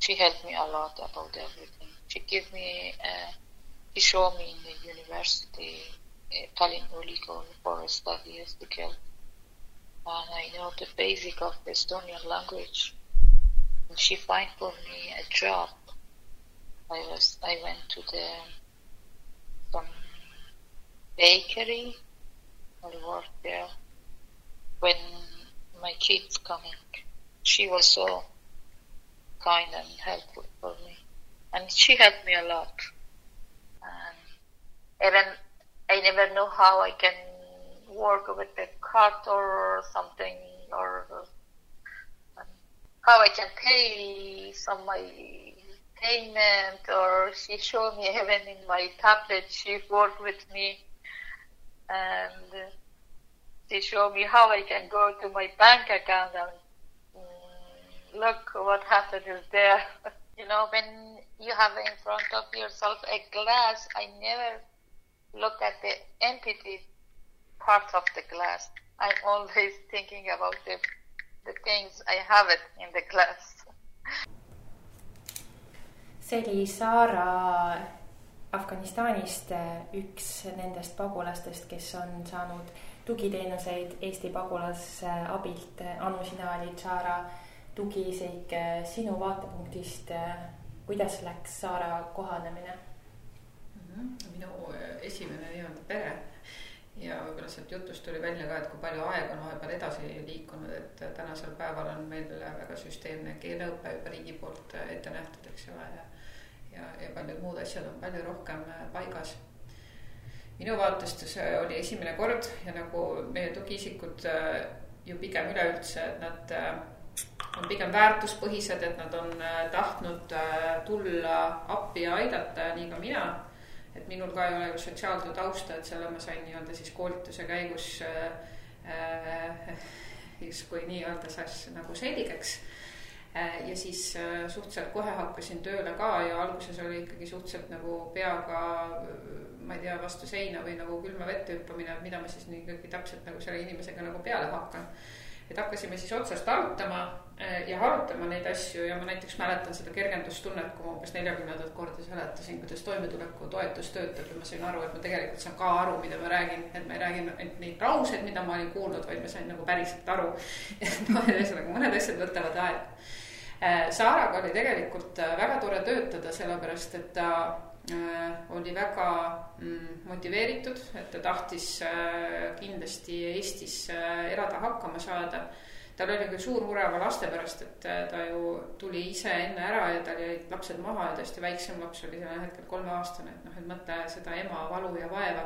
She helped me a lot about everything. She gave me, uh, she showed me in the university, uh, Tallinn Ülikool for study girl. And I know the basic of the Estonian language. She find for me a job. I was, I went to the some bakery. I worked there when my kids coming. She was so kind and helpful for me, and she helped me a lot. And even I never know how I can work with the card or something or how I can pay some my payment or she showed me even in my tablet she worked with me and she showed me how I can go to my bank account and mm, look what happened is there. (laughs) you know, when you have in front of yourself a glass, I never look at the empty part of the glass. I'm always thinking about the, the things I have it in the glass. see oli Saara Afganistanist üks nendest pagulastest, kes on saanud tugiteenuseid Eesti pagulasabilt. Anu, sina olid Saara tugiisik sinu vaatepunktist. kuidas läks Saara kohanemine mm? -hmm. minu esimene nii-öelda pere ja võib-olla sealt jutust tuli välja ka, et kui palju aega on vahepeal edasi liikunud, et tänasel päeval on meil väga süsteemne keeleõpe juba riigi poolt ette nähtud, eks ole, ja ja, ja paljud muud asjad on palju rohkem paigas. minu vaatest see oli esimene kord ja nagu meie tugiisikud ju pigem üleüldse, et nad on pigem väärtuspõhised, et nad on tahtnud tulla appi ja aidata, nii ka mina et minul ka ei ole ju sotsiaaltöö tausta, et selle ma sain nii-öelda siis koolituse käigus äh, justkui nii-öelda saas nagu selgeks äh,. ja siis äh, suhteliselt kohe hakkasin tööle ka ja alguses oli ikkagi suhteliselt nagu peaga ma ei tea, vastu seina või nagu külma vette hüppamine, mida ma siis nii ikkagi täpselt nagu selle inimesega nagu peale hakkan et hakkasime siis otsast arutama eh, ja arutama neid asju ja ma näiteks mäletan seda kergendustunnet, kui ma umbes neljakümnendat korda seletasin, kuidas toimetulekutoetus töötab ja ma sain aru, et ma tegelikult saan ka aru, mida ma räägin, et ma ei räägi ainult neid lauseid, mida ma olin kuulnud, vaid ma sain nagu päriselt aru. (laughs) et noh, ühesõnaga mõned asjad võtavad aega. Eh, Saaraga oli tegelikult eh, väga tore töötada, sellepärast et ta oli väga mm, motiveeritud, et ta tahtis äh, kindlasti Eestis äh, elada, hakkama saada. tal oli küll suur mure oma laste pärast, et ta ju tuli ise enne ära ja tal jäid lapsed maha ja tõesti väiksem laps oli sellel hetkel kolmeaastane, et noh, et mõtle seda ema valu ja vaeva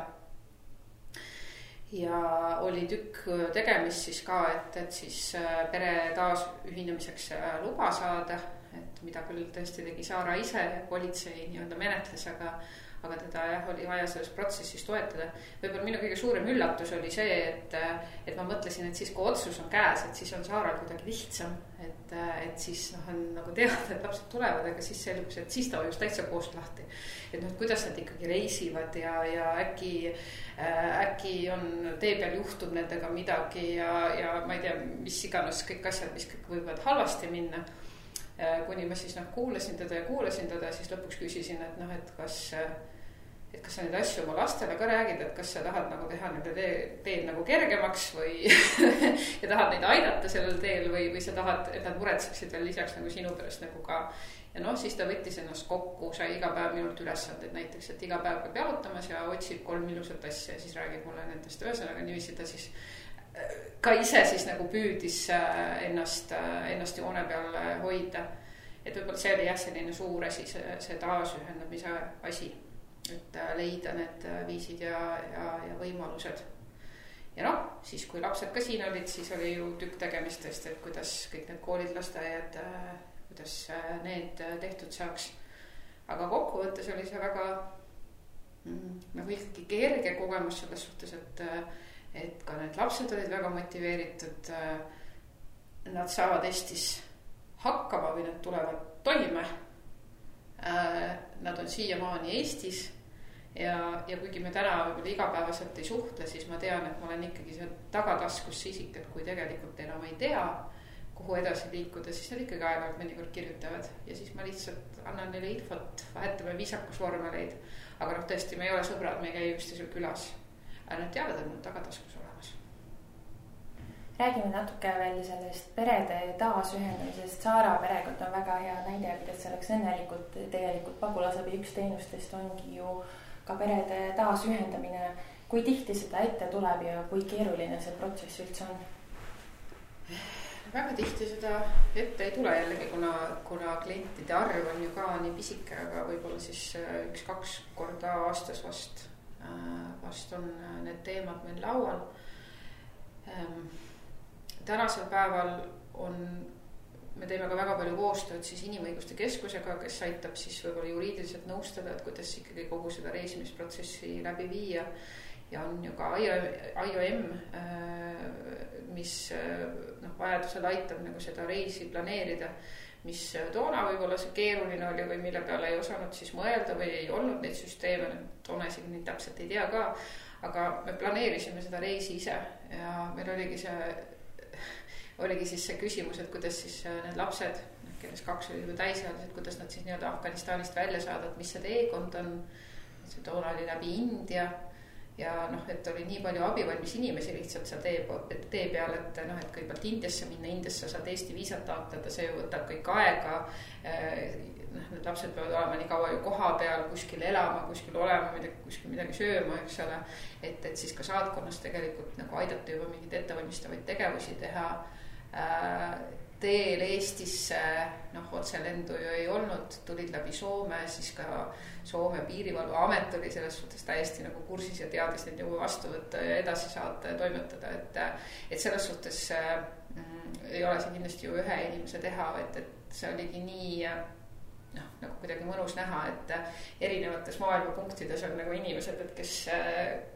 ja oli tükk tegemist siis ka, et, et siis pere taasühinemiseks luba saada et mida küll tõesti tegi Saara ise, politsei nii-öelda menetles, aga aga teda jah, oli vaja selles protsessis toetada. võib-olla minu kõige suurem üllatus oli see, et, et ma mõtlesin, et siis, kui otsus on käes, et siis on Saaral kuidagi lihtsam. et, et siis noh, on nagu teada, et lapsed tulevad, aga siis selgus, et siis ta vajus täitsa koost lahti. et noh, kuidas nad ikkagi reisivad ja, ja äkki äh,, äkki on tee peal juhtub nendega midagi ja, ja ma ei tea, mis iganes kõik asjad, mis kõik võivad halvasti minna kuni ma siis noh, kuulasin teda ja kuulasin teda, siis lõpuks küsisin, et noh, et kas, et kas sa neid asju oma lastele ka räägid, et kas sa tahad nagu teha nende tee, teed nagu kergemaks või (laughs) ja tahad neid aidata sellel teel või, või sa tahad, et nad muretseksid veel lisaks nagu sinu pärast nagu ka. ja noh, siis ta võttis ennast kokku, sai iga päev minult ülesandeid näiteks, et iga päev käib jalutamas ja otsib kolm ilusat asja ja siis räägib mulle nendest, ühesõnaga niiviisi ta siis äh, ka ise siis nagu püüdis äh, ennast, äh, ennast joone peal hoida. et võib-olla see oli jah, selline suur asi, see, see taasühendamise asi et äh, leida need äh, viisid ja, ja, ja võimalused. ja noh, siis kui lapsed ka siin olid, siis oli ju tükk tegemist tõesti, et kuidas kõik need koolid, lasteaiad, äh, kuidas need tehtud saaks. aga kokkuvõttes oli see väga mm, nagu ikkagi kerge kogemus selles suhtes, et, et ka need lapsed olid väga motiveeritud. Nad saavad Eestis hakkama või nad tulevad toime Nad on siiamaani Eestis ja, ja kuigi me täna võib-olla igapäevaselt ei suhtle, siis ma tean, et ma olen ikkagi see tagataskus see isik, et kui tegelikult enam ei tea, kuhu edasi liikuda, siis nad ikkagi aeg-ajalt mõnikord kirjutavad ja siis ma lihtsalt annan neile infot, vahetame viisakusvormeleid. aga noh, tõesti, me ei ole sõbrad, me ei käi üksteisel külas. Aga nad teavad, et mul tagataskus olemas. räägime natuke veel sellest perede taasühendamisest. Saara perekond on väga hea näide, kuidas selleks õnnelikult tegelikult pagulasabi üks teenustest ongi ju ka perede taasühendamine. kui tihti seda ette tuleb ja kui keeruline see protsess üldse on? väga tihti seda ette ei tule jällegi, kuna, kuna klientide arv on ju ka nii pisike, aga võib-olla siis äh, üks-kaks korda aastas vast, vast on äh, need teemad meil laual. Ähm, tänasel päeval on me teeme ka väga palju koostööd siis Inimõiguste Keskusega, kes aitab siis võib-olla juriidiliselt nõustada, et kuidas ikkagi kogu seda reisimisprotsessi läbi viia. ja on ju ka IOM, äh, mis äh, noh, vajadusel aitab nagu seda reisi planeerida mis toona võib-olla see keeruline oli või mille peale ei osanud siis mõelda või ei olnud neid süsteeme, toona isegi neid täpselt ei tea ka. aga me planeerisime seda reisi ise ja meil oligi see oligi siis see küsimus, et kuidas siis äh, need lapsed, kellest kaks olid juba täisealised, kuidas nad siis nii-öelda Afganistanist välja saada, et mis see teekond on. see toona oli läbi India ja noh, et oli nii palju abivalmis inimesi lihtsalt seal tee, tee peal, et noh, et kõigepealt Indiasse minna, Indiasse saad Eesti viisat taotleda, see võtab kõik aega. Äh, noh, need lapsed peavad olema nii kaua ju koha peal, kuskil elama, kuskil olema, midagi, kuskil midagi sööma, eks ole. et, et siis ka saatkonnas tegelikult nagu aidata juba mingeid ettevalmistavaid tegevusi teha Äh, teel Eestisse noh, otselendu ju ei olnud, tulid läbi Soome, siis ka Soome piirivalveamet oli selles suhtes täiesti nagu kursis ja teadis neid juba vastu võtta ja edasi saata ja toimetada, et. et selles suhtes mm, ei ole see kindlasti ju ühe inimese teha, et, et see oligi nii noh, nagu kuidagi mõnus näha, et erinevates maailma punktides on nagu inimesed, et kes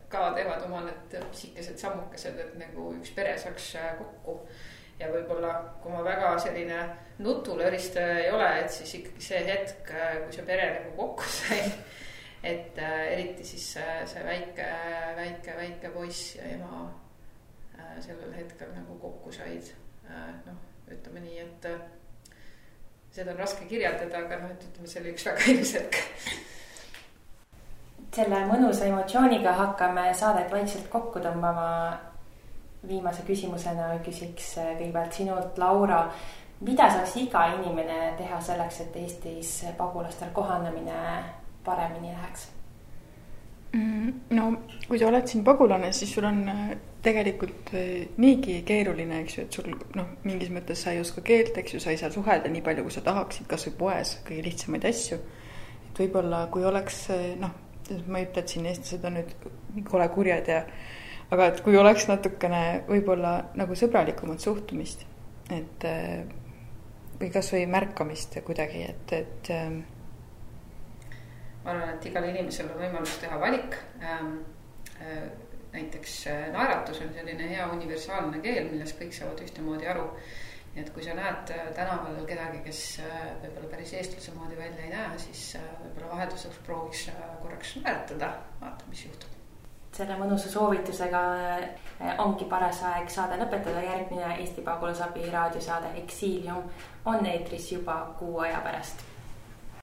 ka teevad oma need pisikesed sammukesed, et nagu üks pere saaks kokku ja võib-olla, kui ma väga selline nutulöristaja ei ole, et siis ikkagi see hetk, kui see pere nagu kokku (laughs) sai. et äh, eriti siis äh, see väike, väike, väike poiss ja ema äh, sellel hetkel nagu kokku said noh, ütleme nii, et seda on raske kirjeldada, aga noh, et ütleme, see oli üks väga ilus hetk selle mõnusa emotsiooniga hakkame saadet vaikselt kokku tõmbama viimase küsimusena küsiks äh, kõigepealt sinult, Laura. mida saaks iga inimene teha selleks, et Eestis pagulastel kohanemine paremini läheks? Mm, no kui sa oled siin pagulane, siis sul on äh, tegelikult äh, niigi keeruline, eks ju, et sul noh, mingis mõttes sa ei oska keelt, eks ju, sa ei saa suhelda nii palju, kui sa tahaksid, kasvõi poes kõige lihtsamaid asju. et võib-olla, kui oleks noh, ma ei ütle, et siin eestlased on nüüd kole kurjad ja aga et kui oleks natukene võib-olla nagu sõbralikumat suhtumist, et äh, või kasvõi märkamist kuidagi, et, et. Ähm, ma arvan, et igal inimesel on võimalus teha valik. Ähm, äh, näiteks äh, naeratus on selline hea universaalne keel, millest kõik saavad ühtemoodi aru. nii et kui sa näed tänaval kedagi, kes võib-olla päris eestlase moodi välja ei näe, siis võib-olla vahelduseks prooviks korraks naeratada, vaata, mis juhtub selle mõnusa soovitusega äh, ongi paras aeg saade lõpetada, järgmine Eesti Pagulasabi raadiosaade Exilium on eetris juba kuu aja pärast